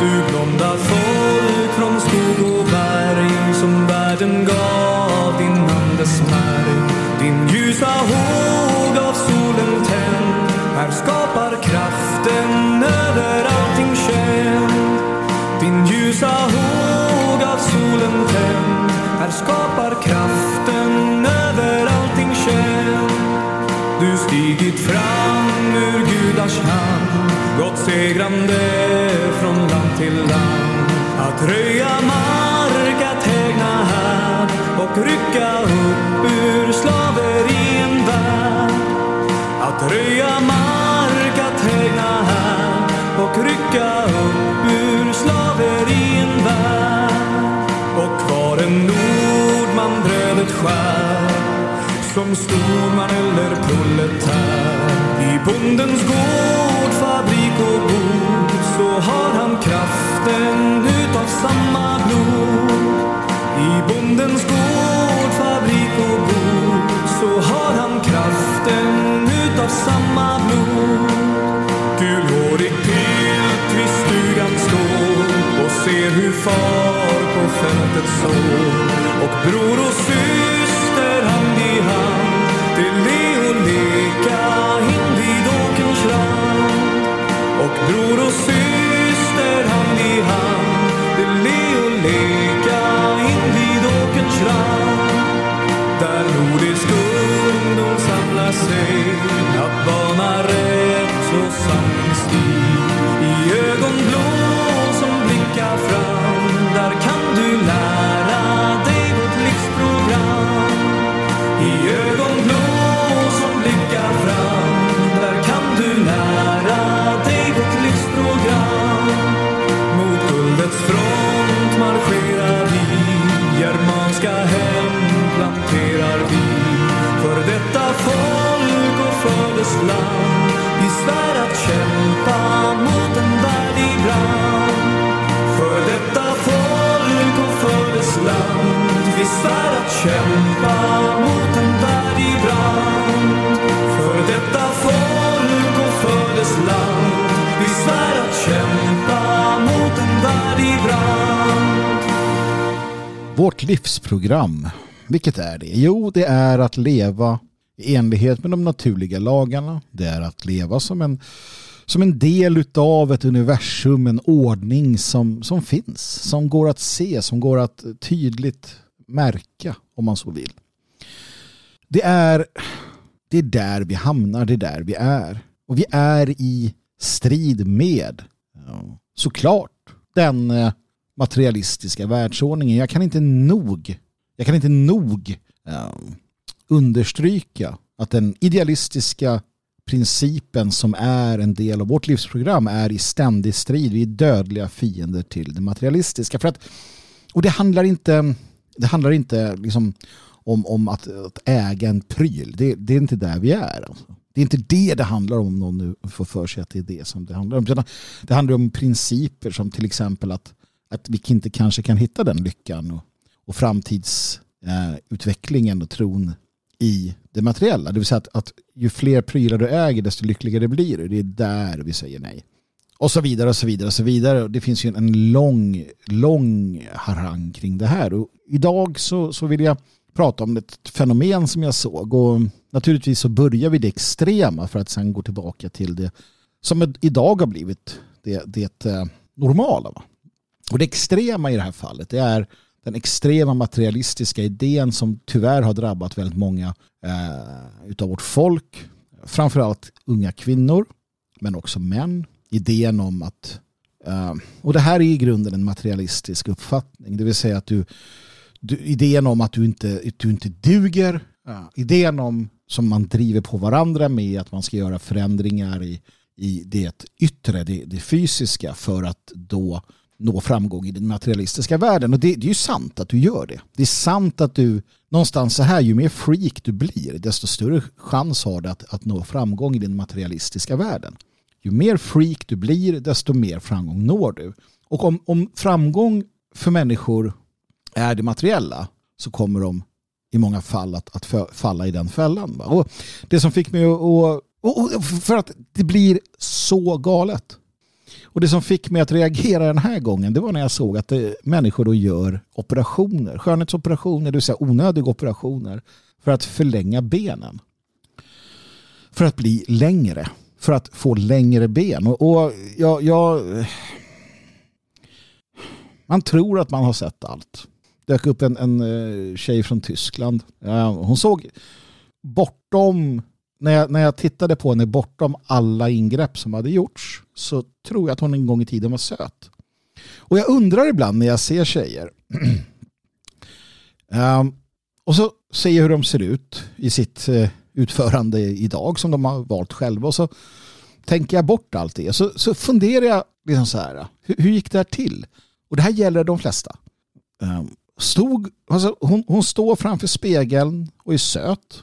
Du blonda folk från skog och berg som världen gav din andes märg. Din ljusa håg av solen tänd här skapar kraften över allting känd. Din ljusa håg där skapar kraften över allting själv. Du stigit fram ur gudars hand. Gått segrande från land till land. Att röja mark, att hägna här och rycka upp ur slaverien värld. Att röja mark, att hägna här och rycka brödet som storman eller proletär i bondens gård, fabrik och bod så har han kraften utav samma blod. I bondens gård, fabrik och bod så har han kraften utav samma blod. Gulhårig pilt vid stugan står ser hur far på fältet står. och bror och syster hand i hand till le och leka invid åkerns rand och bror och syster hand i hand till le och leka invid åkerns rand där nordisk ungdom samlar sig. Land Vi svär att kämpa mot en brand För detta folk och för dess land. Vi svär att kämpa mot en brand För detta folk och för dess land. Vi svär att kämpa mot en brand Vårt livsprogram, vilket är det? Jo, det är att leva i enlighet med de naturliga lagarna. Det är att leva som en, som en del av ett universum, en ordning som, som finns, som går att se, som går att tydligt märka om man så vill. Det är, det är där vi hamnar, det är där vi är. Och vi är i strid med, såklart, den eh, materialistiska världsordningen. Jag kan inte nog, jag kan inte nog um, understryka att den idealistiska principen som är en del av vårt livsprogram är i ständig strid. Vi är dödliga fiender till det materialistiska. För att, och det handlar inte, det handlar inte liksom om, om att, att äga en pryl. Det, det är inte där vi är. Alltså. Det är inte det det handlar om om någon nu får för sig att det är det som det handlar om. Det handlar om principer som till exempel att, att vi inte kanske kan hitta den lyckan och, och framtidsutvecklingen eh, och tron i det materiella. Det vill säga att, att ju fler prylar du äger desto lyckligare blir du. Det är där vi säger nej. Och så vidare och så vidare och så vidare. Det finns ju en lång, lång harang kring det här. Och idag så, så vill jag prata om ett fenomen som jag såg. Och naturligtvis så börjar vi det extrema för att sen gå tillbaka till det som idag har blivit det, det eh, normala. Va? Och det extrema i det här fallet det är den extrema materialistiska idén som tyvärr har drabbat väldigt många eh, utav vårt folk. Framförallt unga kvinnor men också män. Idén om att, eh, och det här är i grunden en materialistisk uppfattning, det vill säga att du, du idén om att du inte, du inte duger, ja. idén om som man driver på varandra med att man ska göra förändringar i, i det yttre, det, det fysiska för att då nå framgång i den materialistiska världen. Och det, det, är ju sant att du gör det. Det är sant att du någonstans så här, ju mer freak du blir, desto större chans har du att, att nå framgång i den materialistiska världen. Ju mer freak du blir, desto mer framgång når du. Och om, om framgång för människor är det materiella så kommer de i många fall att, att falla i den fällan. Och det som fick mig att... Och, och, för att det blir så galet. Och det som fick mig att reagera den här gången det var när jag såg att det, människor då gör operationer, skönhetsoperationer, det vill säga onödiga operationer för att förlänga benen. För att bli längre för att få längre ben. Och, och jag, jag, man tror att man har sett allt. Det dök upp en, en eh, tjej från Tyskland. Hon såg bortom, när jag, när jag tittade på henne bortom alla ingrepp som hade gjorts så tror jag att hon en gång i tiden var söt. Och jag undrar ibland när jag ser tjejer um, och så ser jag hur de ser ut i sitt uh, utförande idag som de har valt själva. Och så tänker jag bort allt det. Så, så funderar jag liksom så här, hur, hur, gick det här till? Och det här gäller de flesta. Um, stod, alltså, hon, hon står framför spegeln och är söt.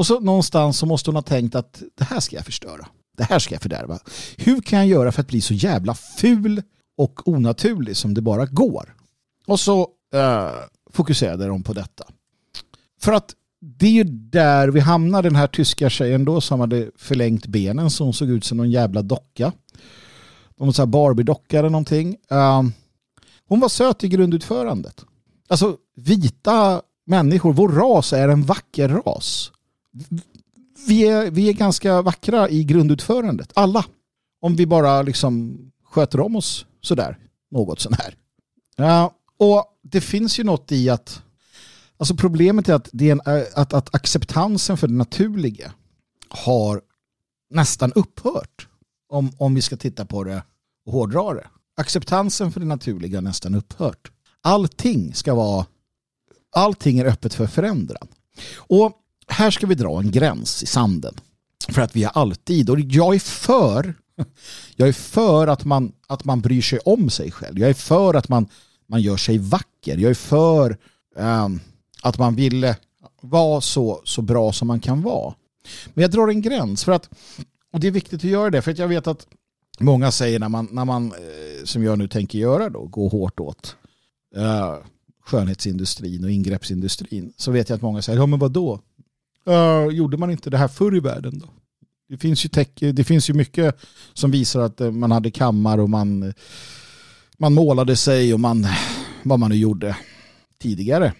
Och så någonstans så måste hon ha tänkt att det här ska jag förstöra. Det här ska jag fördärva. Hur kan jag göra för att bli så jävla ful och onaturlig som det bara går? Och så uh, fokuserade de på detta. För att det är ju där vi hamnar den här tyska tjejen då som hade förlängt benen så hon såg ut som någon jävla docka. Någon sån här Barbie-docka eller någonting. Um, hon var söt i grundutförandet. Alltså vita människor, vår ras är en vacker ras. Vi är, vi är ganska vackra i grundutförandet, alla. Om vi bara liksom sköter om oss sådär, något sånär. Ja, och det finns ju något i att Alltså problemet är att, det är en, eh, att, att acceptansen för det naturliga har nästan upphört. Om, om vi ska titta på det och hårdra det. Acceptansen för det naturliga har nästan upphört. Allting ska vara allting är öppet för förändran. Och här ska vi dra en gräns i sanden. För att vi är alltid, och jag är för jag är för att man, att man bryr sig om sig själv. Jag är för att man, man gör sig vacker. Jag är för um, att man vill vara så, så bra som man kan vara. Men jag drar en gräns för att, och det är viktigt att göra det, för att jag vet att många säger när man, när man eh, som jag nu tänker göra då, gå hårt åt uh, skönhetsindustrin och ingreppsindustrin, så vet jag att många säger, ja men vadå? Uh, gjorde man inte det här förr i världen då? Det finns ju, tech, det finns ju mycket som visar att eh, man hade kammar och man, man målade sig och man, vad man nu gjorde tidigare.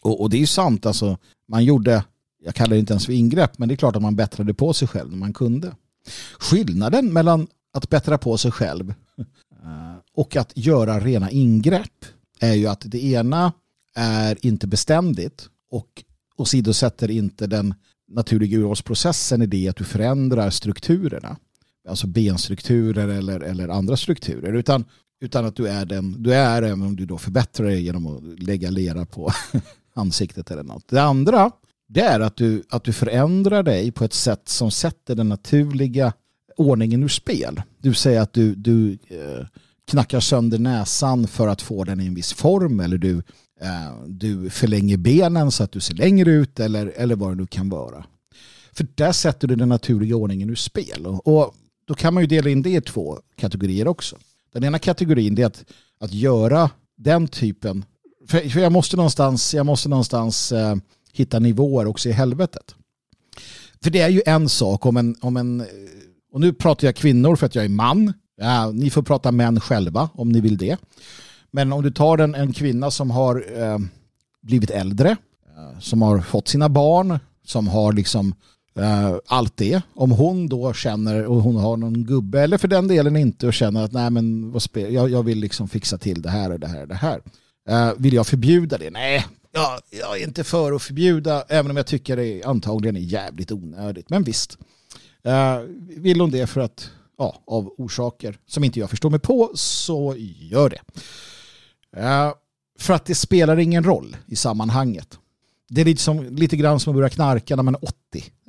Och, och, det är ju sant, alltså, man gjorde, jag kallar det inte ens för ingrepp, men det är klart att man bättrade på sig själv när man kunde. Skillnaden mellan att bättra på sig själv eh, och att göra rena ingrepp är ju att det ena är inte beständigt och åsidosätter inte den naturliga urvalsprocessen i det att du förändrar strukturerna. Alltså benstrukturer eller, eller andra strukturer. Utan, utan att du är den du är även om du då förbättrar dig genom att lägga lera på ansiktet eller något. Det andra det är att du, att du förändrar dig på ett sätt som sätter den naturliga ordningen ur spel. Du säger att du, du eh, knackar sönder näsan för att få den i en viss form eller du, Eh, du förlänger benen så att du ser längre ut eller, eller vad det nu kan vara. För där sätter du den naturliga ordningen ur spel. Och, och då kan man ju dela in det i två kategorier också. Den ena kategorin är att, att göra den typen för, för jag måste någonstans, jag måste någonstans eh, hitta nivåer också i helvetet. För det är ju en sak om en, om en och nu pratar jag kvinnor för att jag är man. Ja, ni får prata män själva om ni vill det. Men om du tar en, en kvinna som har eh, blivit äldre, eh, som har fått sina barn, som har liksom eh, allt det. Om hon då känner och hon har någon gubbe eller för den delen inte och känner att nej men vad spel, jag, jag vill liksom fixa till det här och det här och det här. Eh, vill jag förbjuda det? Nej, jag, jag är inte för att förbjuda även om jag tycker det antagligen är jävligt onödigt. Men visst, eh, vill hon det för att ja, av orsaker som inte jag förstår mig på så gör det. Eh, för att det spelar ingen roll i sammanhanget det är lite, som, lite grann som att börja knarka när man är 80.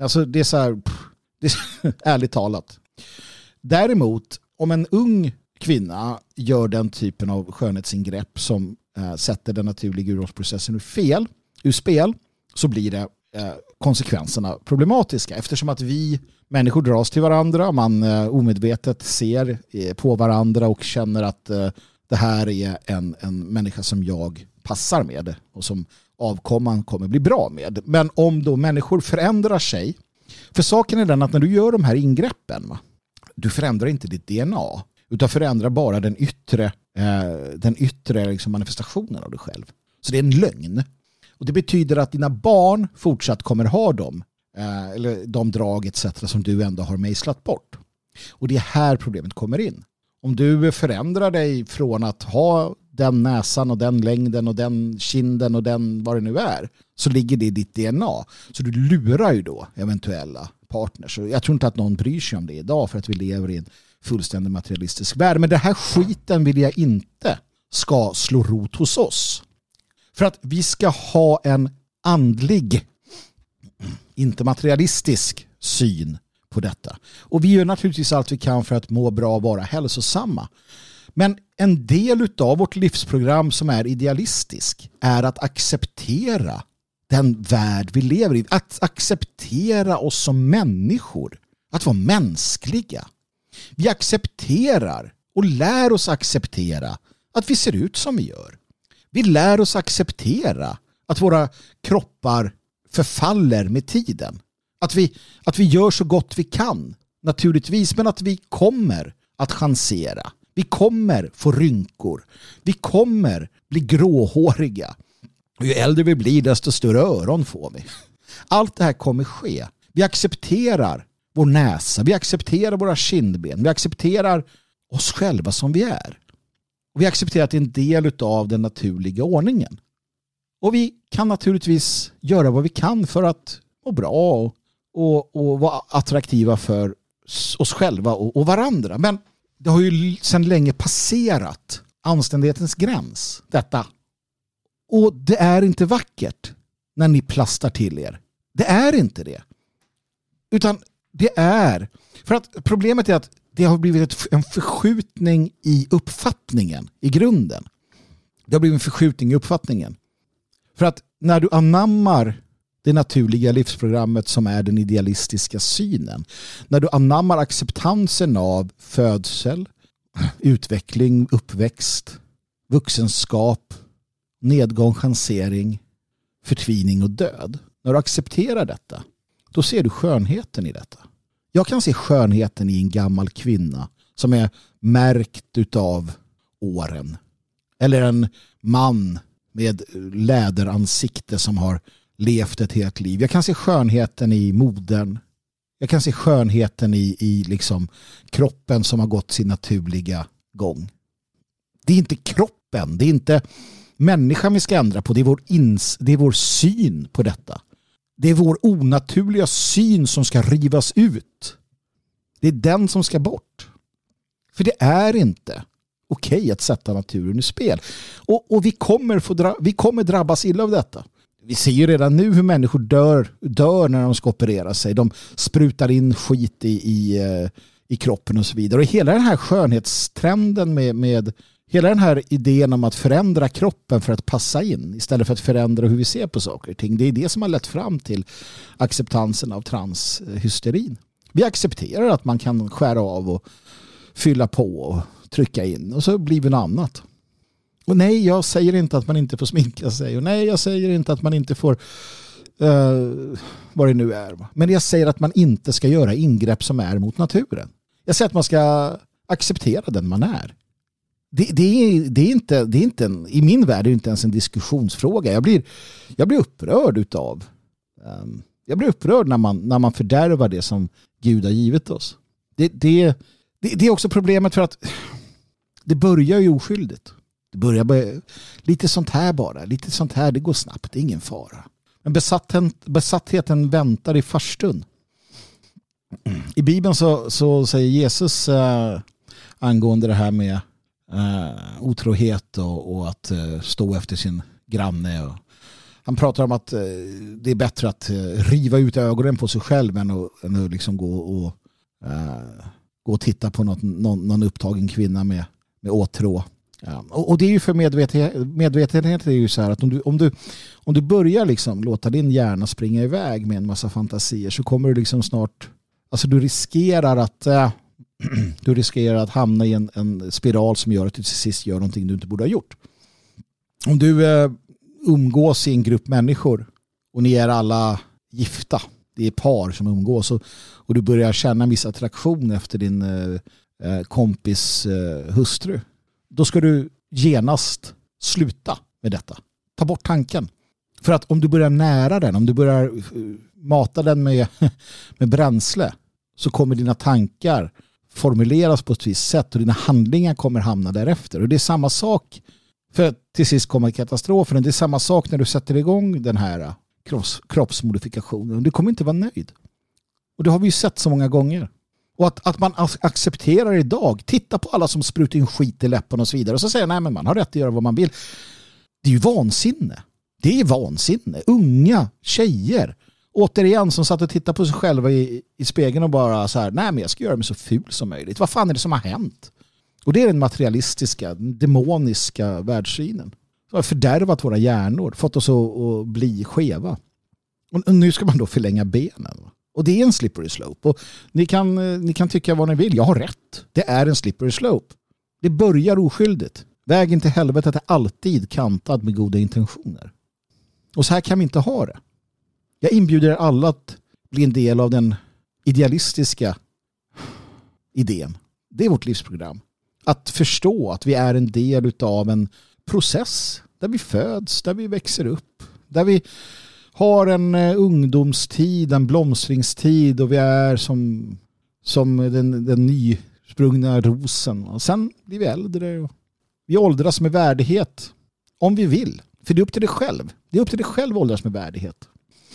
Alltså det är så här, pff, det är, ärligt talat. Däremot, om en ung kvinna gör den typen av skönhetsingrepp som eh, sätter den naturliga urvalsprocessen ur, fel, ur spel så blir det eh, konsekvenserna problematiska eftersom att vi människor dras till varandra, man eh, omedvetet ser eh, på varandra och känner att eh, det här är en, en människa som jag passar med och som avkomman kommer bli bra med. Men om då människor förändrar sig, för saken är den att när du gör de här ingreppen, va, du förändrar inte ditt DNA, utan förändrar bara den yttre, eh, den yttre liksom manifestationen av dig själv. Så det är en lögn. Och det betyder att dina barn fortsatt kommer ha dem, eh, eller de drag etc. som du ändå har mejslat bort. Och det är här problemet kommer in. Om du förändrar dig från att ha den näsan och den längden och den kinden och den vad det nu är så ligger det i ditt DNA. Så du lurar ju då eventuella partners. jag tror inte att någon bryr sig om det idag för att vi lever i en fullständigt materialistisk värld. Men den här skiten vill jag inte ska slå rot hos oss. För att vi ska ha en andlig, inte materialistisk syn på detta. Och vi gör naturligtvis allt vi kan för att må bra och vara hälsosamma. Men en del av vårt livsprogram som är idealistisk är att acceptera den värld vi lever i. Att acceptera oss som människor. Att vara mänskliga. Vi accepterar och lär oss acceptera att vi ser ut som vi gör. Vi lär oss acceptera att våra kroppar förfaller med tiden. Att vi, att vi gör så gott vi kan, naturligtvis, men att vi kommer att chansera. Vi kommer få rynkor. Vi kommer bli gråhåriga. Och ju äldre vi blir desto större öron får vi. Allt det här kommer ske. Vi accepterar vår näsa, vi accepterar våra kindben, vi accepterar oss själva som vi är. Och vi accepterar att det är en del av den naturliga ordningen. Och vi kan naturligtvis göra vad vi kan för att må bra och, och, och vara attraktiva för oss själva och, och varandra. Men det har ju sedan länge passerat anständighetens gräns, detta. Och det är inte vackert när ni plastar till er. Det är inte det. Utan det är, för att problemet är att det har blivit en förskjutning i uppfattningen i grunden. Det har blivit en förskjutning i uppfattningen. För att när du anammar det naturliga livsprogrammet som är den idealistiska synen. När du anammar acceptansen av födsel, utveckling, uppväxt, vuxenskap, nedgång, chansering, förtvining och död. När du accepterar detta, då ser du skönheten i detta. Jag kan se skönheten i en gammal kvinna som är märkt utav åren. Eller en man med läderansikte som har levt ett helt liv. Jag kan se skönheten i modern. Jag kan se skönheten i, i liksom kroppen som har gått sin naturliga gång. Det är inte kroppen, det är inte människan vi ska ändra på. Det är vår, ins, det är vår syn på detta. Det är vår onaturliga syn som ska rivas ut. Det är den som ska bort. För det är inte okej okay att sätta naturen i spel. Och, och vi, kommer få dra, vi kommer drabbas illa av detta vi ser ju redan nu hur människor dör, dör när de ska operera sig. De sprutar in skit i, i, eh, i kroppen och så vidare. Och hela den här skönhetstrenden med, med hela den här idén om att förändra kroppen för att passa in istället för att förändra hur vi ser på saker och ting. Det är det som har lett fram till acceptansen av transhysterin. Vi accepterar att man kan skära av och fylla på och trycka in och så blir det något annat. Och nej, jag säger inte att man inte får sminka sig. Och nej, jag säger inte att man inte får uh, vad det nu är. Men jag säger att man inte ska göra ingrepp som är mot naturen. Jag säger att man ska acceptera den man är. Det, det, är, det är inte, det är inte en, I min värld är det inte ens en diskussionsfråga. Jag blir, jag blir upprörd utav um, Jag blir upprörd när man, när man fördärvar det som Gud har givit oss. Det, det, det, det är också problemet för att det börjar ju oskyldigt. Det börjar med lite sånt här bara, lite sånt här, det går snabbt, det är ingen fara. Men besattheten, besattheten väntar i farstun. I Bibeln så, så säger Jesus äh, angående det här med äh, otrohet och, och att äh, stå efter sin granne. Och, han pratar om att det är bättre att riva ut ögonen på sig själv än att, än att liksom gå, och, gå och titta på något, någon, någon upptagen kvinna med, med åtrå. Ja, och, och, det är ju för medvetenhet, medvetenhet är ju så här att om du, om du, om du börjar liksom låta din hjärna springa iväg med en massa fantasier så kommer du liksom snart, alltså du riskerar att äh, du riskerar att hamna i en, en, spiral som gör att du till sist gör någonting du inte borde ha gjort. Om du äh, umgås i en grupp människor och ni är alla gifta, det är par som umgås och, och du börjar känna en viss attraktion efter din äh, kompis hustru då ska du genast sluta med detta. Ta bort tanken. För att om du börjar nära den, om du börjar eh, mata den med, med bränsle så kommer dina tankar formuleras på ett visst sätt och dina handlingar kommer hamna därefter. Och det är samma sak för att till sist kommer katastrofen. Det är samma sak när du sätter igång den här eh, kropps, kroppsmodifikationen. Du kommer inte vara nöjd. Och det har vi ju sett så många gånger. Och att, att man accepterar idag, titta på alla som sprutar in skit i läpparna och så vidare och så säger nej men man har rätt att göra vad man vill. Det är ju vansinne. Det är vansinne. Unga tjejer, återigen som satt och tittade på sig själva i, i spegeln och bara så här, nej men jag ska göra mig så ful som möjligt. Vad fan är det som har hänt? Och det är den materialistiska, den demoniska världssynen. Som har fördärvat våra hjärnor, fått oss att, att bli skeva. Och nu ska man då förlänga benen. Och det är en slippery slope. Och ni, kan, eh, ni kan tycka vad ni vill. Jag har rätt. Det är en slippery slope. Det börjar oskyldigt. Vägen till helvetet är alltid kantad med goda intentioner. Och så här kan vi inte ha det. Jag inbjuder er alla att bli en del av den idealistiska idén. Det är vårt livsprogram. Att förstå att vi är en del av en process där vi föds, där vi växer upp, där vi har en eh, ungdomstid, en blomstringstid och vi är som, som den, den nysprungna rosen. Och sen blir vi äldre och vi åldras med värdighet. Om vi vill. För det är upp till dig själv. Det är upp till dig själv att åldras med värdighet.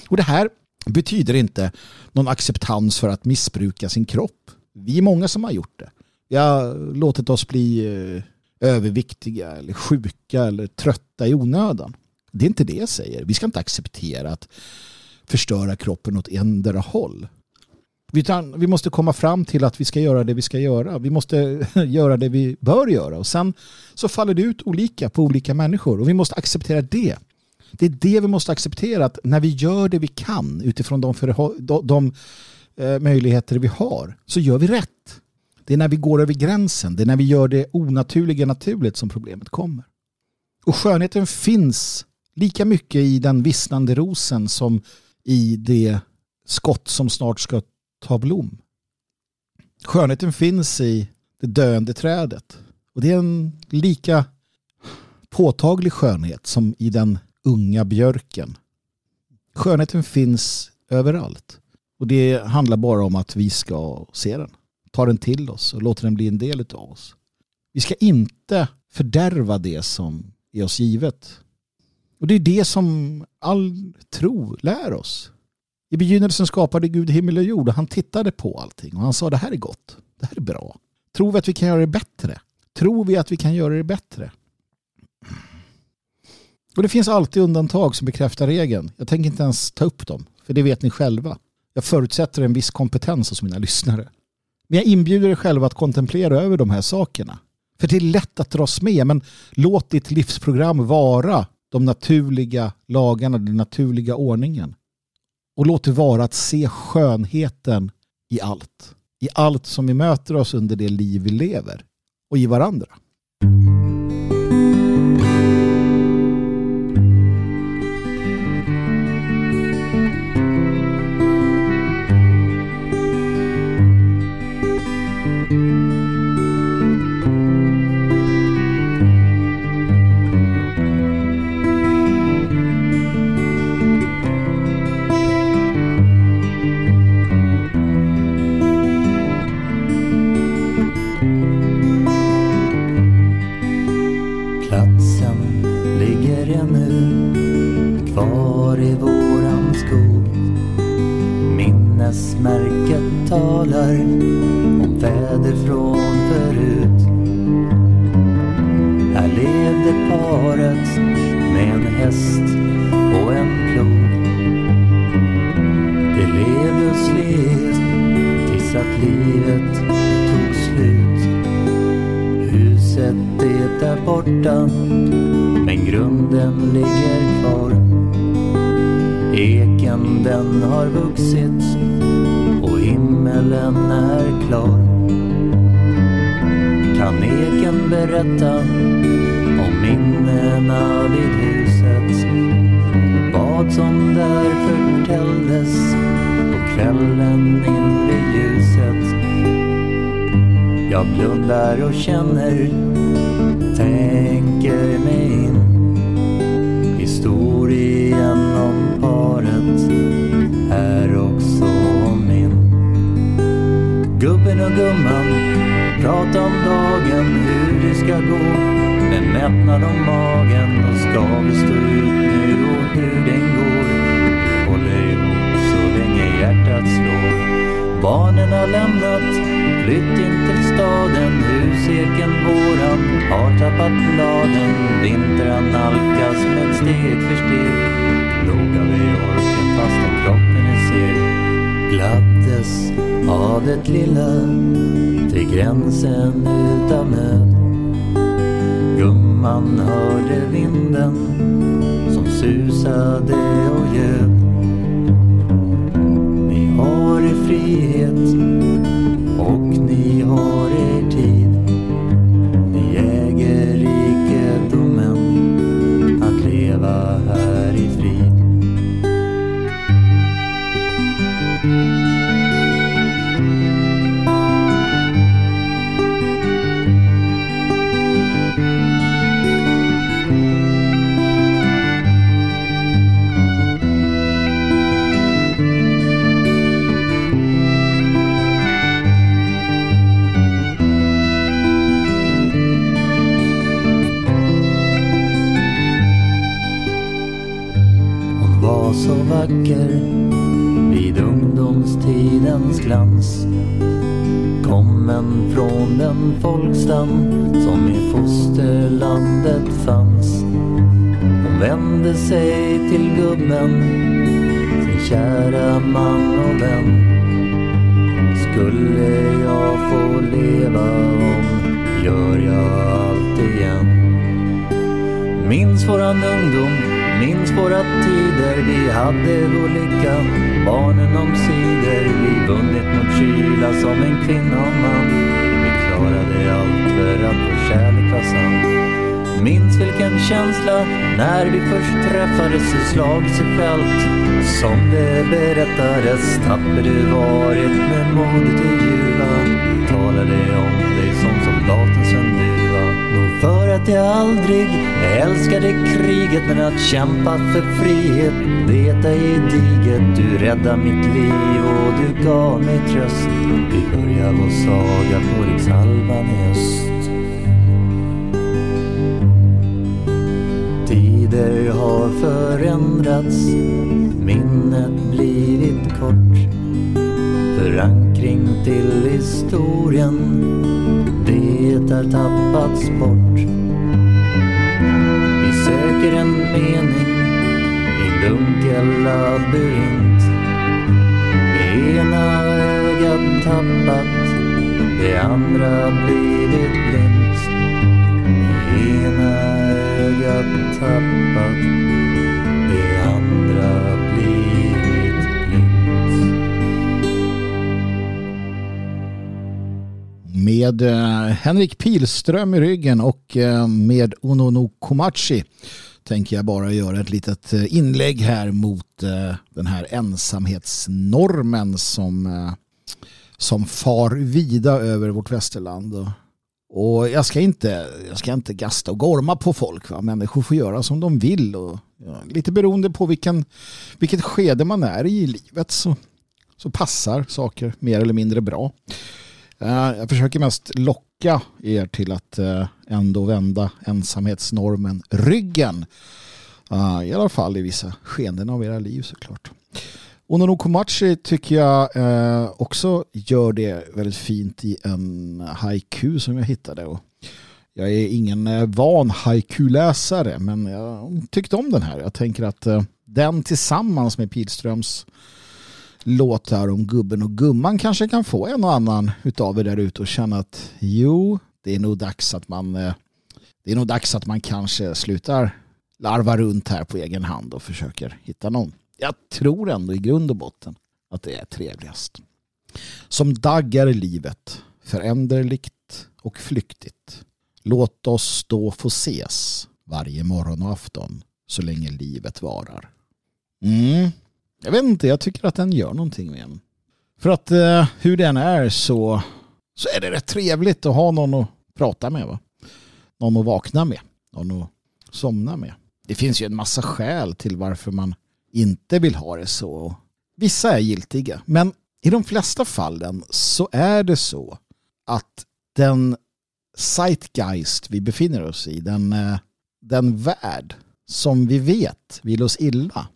Och det här betyder inte någon acceptans för att missbruka sin kropp. Vi är många som har gjort det. Vi har låtit oss bli eh, överviktiga eller sjuka eller trötta i onödan. Det är inte det jag säger. Vi ska inte acceptera att förstöra kroppen åt endera håll. Vi måste komma fram till att vi ska göra det vi ska göra. Vi måste göra det vi bör göra. Och sen så faller det ut olika på olika människor. Och vi måste acceptera det. Det är det vi måste acceptera. Att när vi gör det vi kan utifrån de, de, de eh, möjligheter vi har så gör vi rätt. Det är när vi går över gränsen. Det är när vi gör det onaturliga naturligt som problemet kommer. Och skönheten finns lika mycket i den vissnande rosen som i det skott som snart ska ta blom. Skönheten finns i det döende trädet. Och det är en lika påtaglig skönhet som i den unga björken. Skönheten finns överallt. Och det handlar bara om att vi ska se den. Ta den till oss och låta den bli en del av oss. Vi ska inte fördärva det som är oss givet. Och det är det som all tro lär oss. I begynnelsen skapade Gud himmel och jord och han tittade på allting och han sa det här är gott, det här är bra. Tror vi att vi kan göra det bättre? Tror vi att vi kan göra det bättre? Och det finns alltid undantag som bekräftar regeln. Jag tänker inte ens ta upp dem, för det vet ni själva. Jag förutsätter en viss kompetens hos mina lyssnare. Men jag inbjuder er själva att kontemplera över de här sakerna. För det är lätt att dras med, men låt ditt livsprogram vara de naturliga lagarna, den naturliga ordningen. Och låt det vara att se skönheten i allt. I allt som vi möter oss under det liv vi lever. Och i varandra. Och känner, tänker mig in. Historien om paret är också min. Gubben och gumman prata om dagen, hur det ska gå. Med mättnad om magen och ska vi stå ut nu och hur den går. Håller ihop så länge hjärtat slår. Barnen har lämnat, flytt tappat bladen. Vintern nalkas med steg för steg. Noga vid orken fastän kroppen är seg. Gladdes av det lilla till gränsen utav nöd. Gumman hörde vinden som susade och ljöd Ni har er frihet vän, sin kära man och vän. Skulle jag få leva om, gör jag allt igen. Minns våran ungdom, minns våra tider. Vi hade vår lycka, barnen omsider Vi vunnit mot kyla som en kvinna och man. Vi klarade allt för att vår kärlek var sann. Minns vilken känsla när vi först träffades i slagits i fält Som det berättades tapper du varit med modet i ljuva Talade om dig som soldaten Sven Duva Nog för att jag aldrig älskade kriget men att kämpa för frihet det är gediget. Du räddade mitt liv och du gav mig tröst. Vi börjar vår saga på rikshalvan i öst förändrats, minnet blivit kort. Förankring till historien, det har tappats bort. Vi söker en mening i dunkel labyrint. Det ena ögat tappat, det andra blivit blint. Det ena ögat tappat, Med eh, Henrik Pilström i ryggen och eh, med Onono Komachi tänker jag bara göra ett litet eh, inlägg här mot den här ensamhetsnormen som, som far vida över vårt västerland. Och jag ska inte, jag ska inte gasta och gorma på folk. Va? Människor får göra som de vill. Och, ja, lite beroende på vilken, vilket skede man är i livet så, så passar saker mer eller mindre bra. Eh, jag försöker mest locka er till att eh, ändå vända ensamhetsnormen ryggen. Eh, I alla fall i vissa skeden av era liv såklart. Onono Komachi tycker jag också gör det väldigt fint i en haiku som jag hittade. Jag är ingen van haiku-läsare men jag tyckte om den här. Jag tänker att den tillsammans med Pilströms låtar om gubben och gumman kanske kan få en och annan utav er där ute och känna att jo, det är nog dags att man eh, det är nog dags att man kanske slutar larva runt här på egen hand och försöker hitta någon. Jag tror ändå i grund och botten att det är trevligast. Som daggar i livet, föränderligt och flyktigt. Låt oss då få ses varje morgon och afton så länge livet varar. Mm. Jag vet inte, jag tycker att den gör någonting med en. För att eh, hur den är så, så är det rätt trevligt att ha någon att prata med. Va? Någon att vakna med. Någon att somna med. Det finns ju en massa skäl till varför man inte vill ha det så. Vissa är giltiga, men i de flesta fallen så är det så att den zeitgeist vi befinner oss i, den, eh, den värld som vi vet vill oss illa,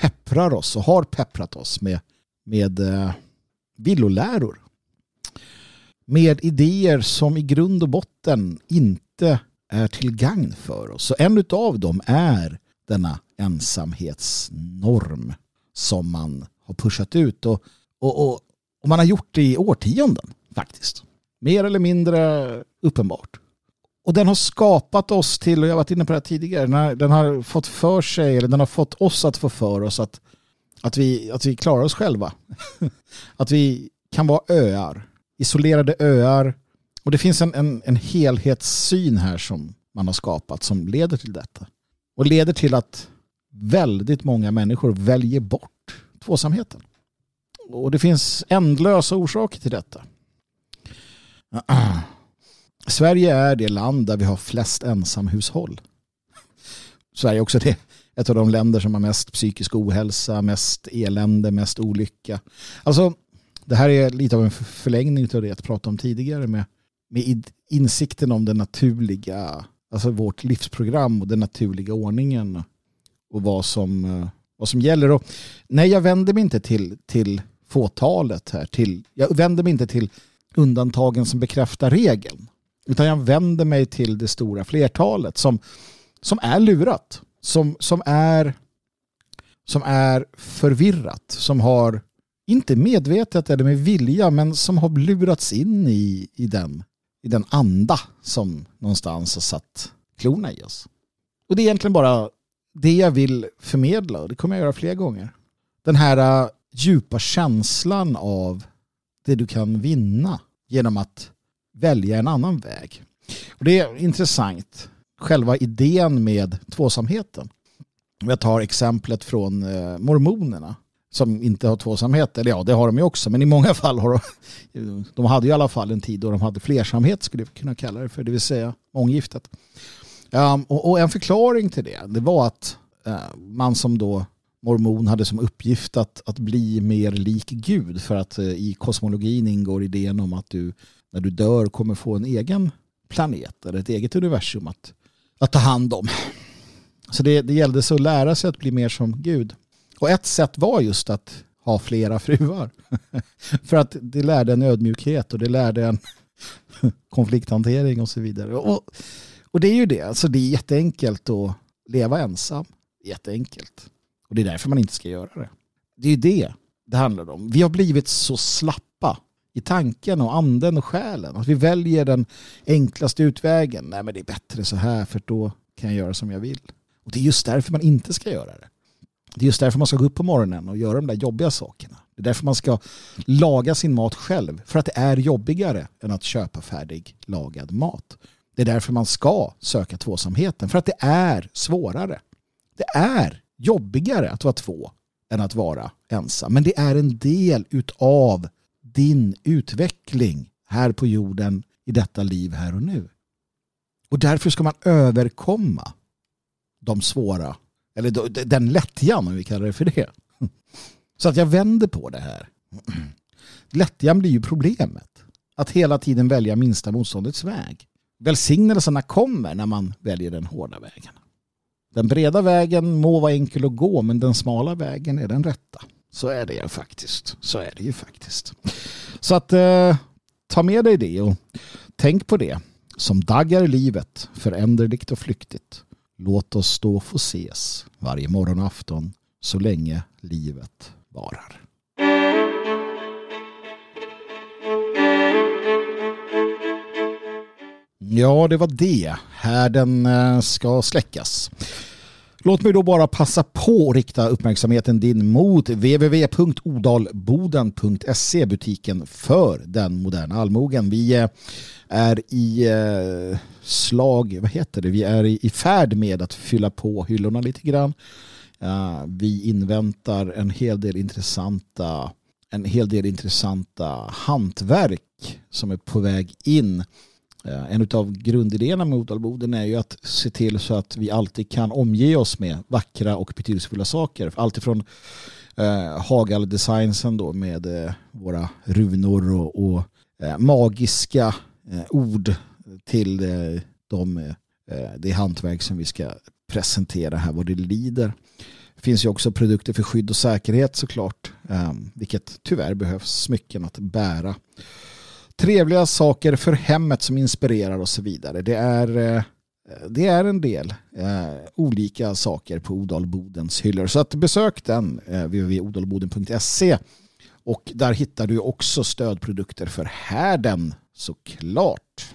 pepprar oss och har pepprat oss med, med eh, villoläror. Med idéer som i grund och botten inte är till gagn för oss. Så en av dem är denna ensamhetsnorm som man har pushat ut och, och, och, och man har gjort det i årtionden faktiskt. Mer eller mindre uppenbart. Och den har skapat oss till, och jag har varit inne på det här tidigare, den har, den har fått för sig, eller den har fått oss att få för oss att, att, vi, att vi klarar oss själva. att vi kan vara öar, isolerade öar. Och det finns en, en, en helhetssyn här som man har skapat som leder till detta. Och leder till att väldigt många människor väljer bort tvåsamheten. Och det finns ändlösa orsaker till detta. Sverige är det land där vi har flest ensamhushåll. Sverige är också det, ett av de länder som har mest psykisk ohälsa, mest elände, mest olycka. Alltså, det här är lite av en förlängning av det jag pratade om tidigare med, med insikten om den naturliga, alltså vårt livsprogram och den naturliga ordningen och vad som, eh, vad som gäller. Och nej, jag vänder mig inte till, till fåtalet här. Till, jag vänder mig inte till undantagen som bekräftar regeln. Utan jag vänder mig till det stora flertalet som, som är lurat. Som, som, är, som är förvirrat. Som har, inte medvetet eller med vilja, men som har lurats in i, i, den, i den anda som någonstans har satt klorna i oss. Och det är egentligen bara det jag vill förmedla, och det kommer jag göra fler gånger. Den här äh, djupa känslan av det du kan vinna genom att välja en annan väg. Och det är intressant, själva idén med tvåsamheten. Jag tar exemplet från eh, mormonerna som inte har tvåsamhet, eller ja det har de ju också, men i många fall har de, de hade i alla fall en tid då de hade flersamhet skulle vi kunna kalla det för, det vill säga månggiftet. Um, och, och, en förklaring till det, det var att uh, man som då mormon hade som uppgift att, att bli mer lik Gud för att uh, i kosmologin ingår idén om att du när du dör kommer få en egen planet eller ett eget universum att, att ta hand om. Så det, det gällde så att lära sig att bli mer som Gud. Och ett sätt var just att ha flera fruar. för att det lärde en ödmjukhet och det lärde en konflikthantering och så vidare. Och, och det är ju det, alltså det är jätteenkelt att leva ensam. Jätteenkelt. Och det är därför man inte ska göra det. Det är ju det det handlar om. Vi har blivit så slappa i tanken och anden och själen. Att vi väljer den enklaste utvägen. Nej men det är bättre så här för då kan jag göra som jag vill. Och det är just därför man inte ska göra det. Det är just därför man ska gå upp på morgonen och göra de där jobbiga sakerna. Det är därför man ska laga sin mat själv. För att det är jobbigare än att köpa färdig lagad mat. Det är därför man ska söka tvåsamheten. För att det är svårare. Det är jobbigare att vara två än att vara ensam. Men det är en del utav din utveckling här på jorden i detta liv här och nu. Och därför ska man överkomma de svåra, eller den lättjan om vi kallar det för det. Så att jag vänder på det här. Lättjan blir ju problemet. Att hela tiden välja minsta motståndets väg välsignelserna kommer när man väljer den hårda vägen. Den breda vägen må vara enkel att gå men den smala vägen är den rätta. Så är det ju faktiskt. Så är det ju faktiskt. Så att eh, ta med dig det och tänk på det. Som daggar livet, föränderligt och flyktigt. Låt oss då få ses varje morgon och afton så länge livet varar. Ja, det var det. Härden eh, ska släckas. Låt mig då bara passa på att rikta uppmärksamheten din mot www.odalboden.se butiken för den moderna allmogen. Vi eh, är i eh, slag, vad heter det? Vi är i färd med att fylla på hyllorna lite grann. Vi inväntar en hel del intressanta en hel del intressanta hantverk som är på väg in Eh, en av grundidéerna med Odalboden är ju att se till så att vi alltid kan omge oss med vackra och betydelsefulla saker. Alltifrån eh, Hagal-designsen då med eh, våra runor och, och eh, magiska eh, ord till eh, de, eh, det hantverk som vi ska presentera här vad det lider. Det finns ju också produkter för skydd och säkerhet såklart, eh, vilket tyvärr behövs smycken att bära trevliga saker för hemmet som inspirerar och så vidare. Det är, eh, det är en del eh, olika saker på Odalbodens hyllor. Så att besök den, eh, www.odalboden.se och där hittar du också stödprodukter för härden såklart.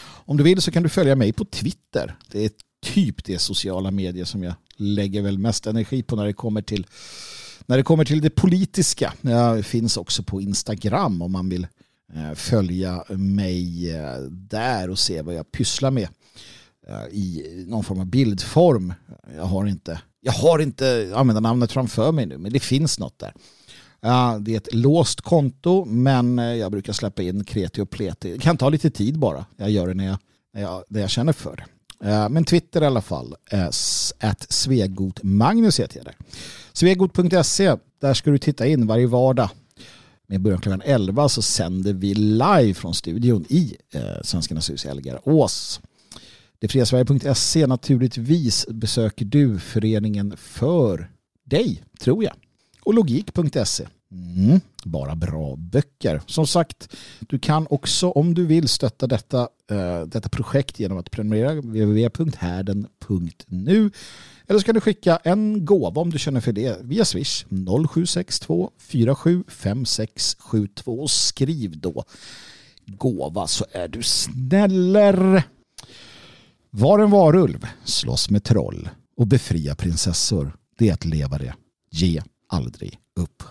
Om du vill så kan du följa mig på Twitter. Det är typ det sociala medier som jag lägger väl mest energi på när det kommer till när det kommer till det politiska. Jag finns också på Instagram om man vill Eh, följa mig eh, där och se vad jag pysslar med eh, i någon form av bildform. Jag har inte, jag har inte användarnamnet framför mig nu men det finns något där. Det är ett låst konto men jag brukar släppa in kreti och pleti. Det kan ta lite tid bara. Jag gör det när jag, när jag, när jag känner för det. Men Twitter i alla fall. Att svegotmagnus heter jag där. Svegot.se, där ska du titta in varje vardag med början klockan 11 så sänder vi live från studion i eh, Svenskarnas hus i Elgarås. Detfriasverige.se naturligtvis besöker du föreningen för dig, tror jag. Och logik.se. Mm, bara bra böcker. Som sagt, du kan också om du vill stötta detta, uh, detta projekt genom att prenumerera www.härden.nu eller så kan du skicka en gåva om du känner för det via Swish 0762 475672 och skriv då gåva så är du snäller. Var en varulv, slåss med troll och befria prinsessor. Det är att leva det. Ge aldrig upp.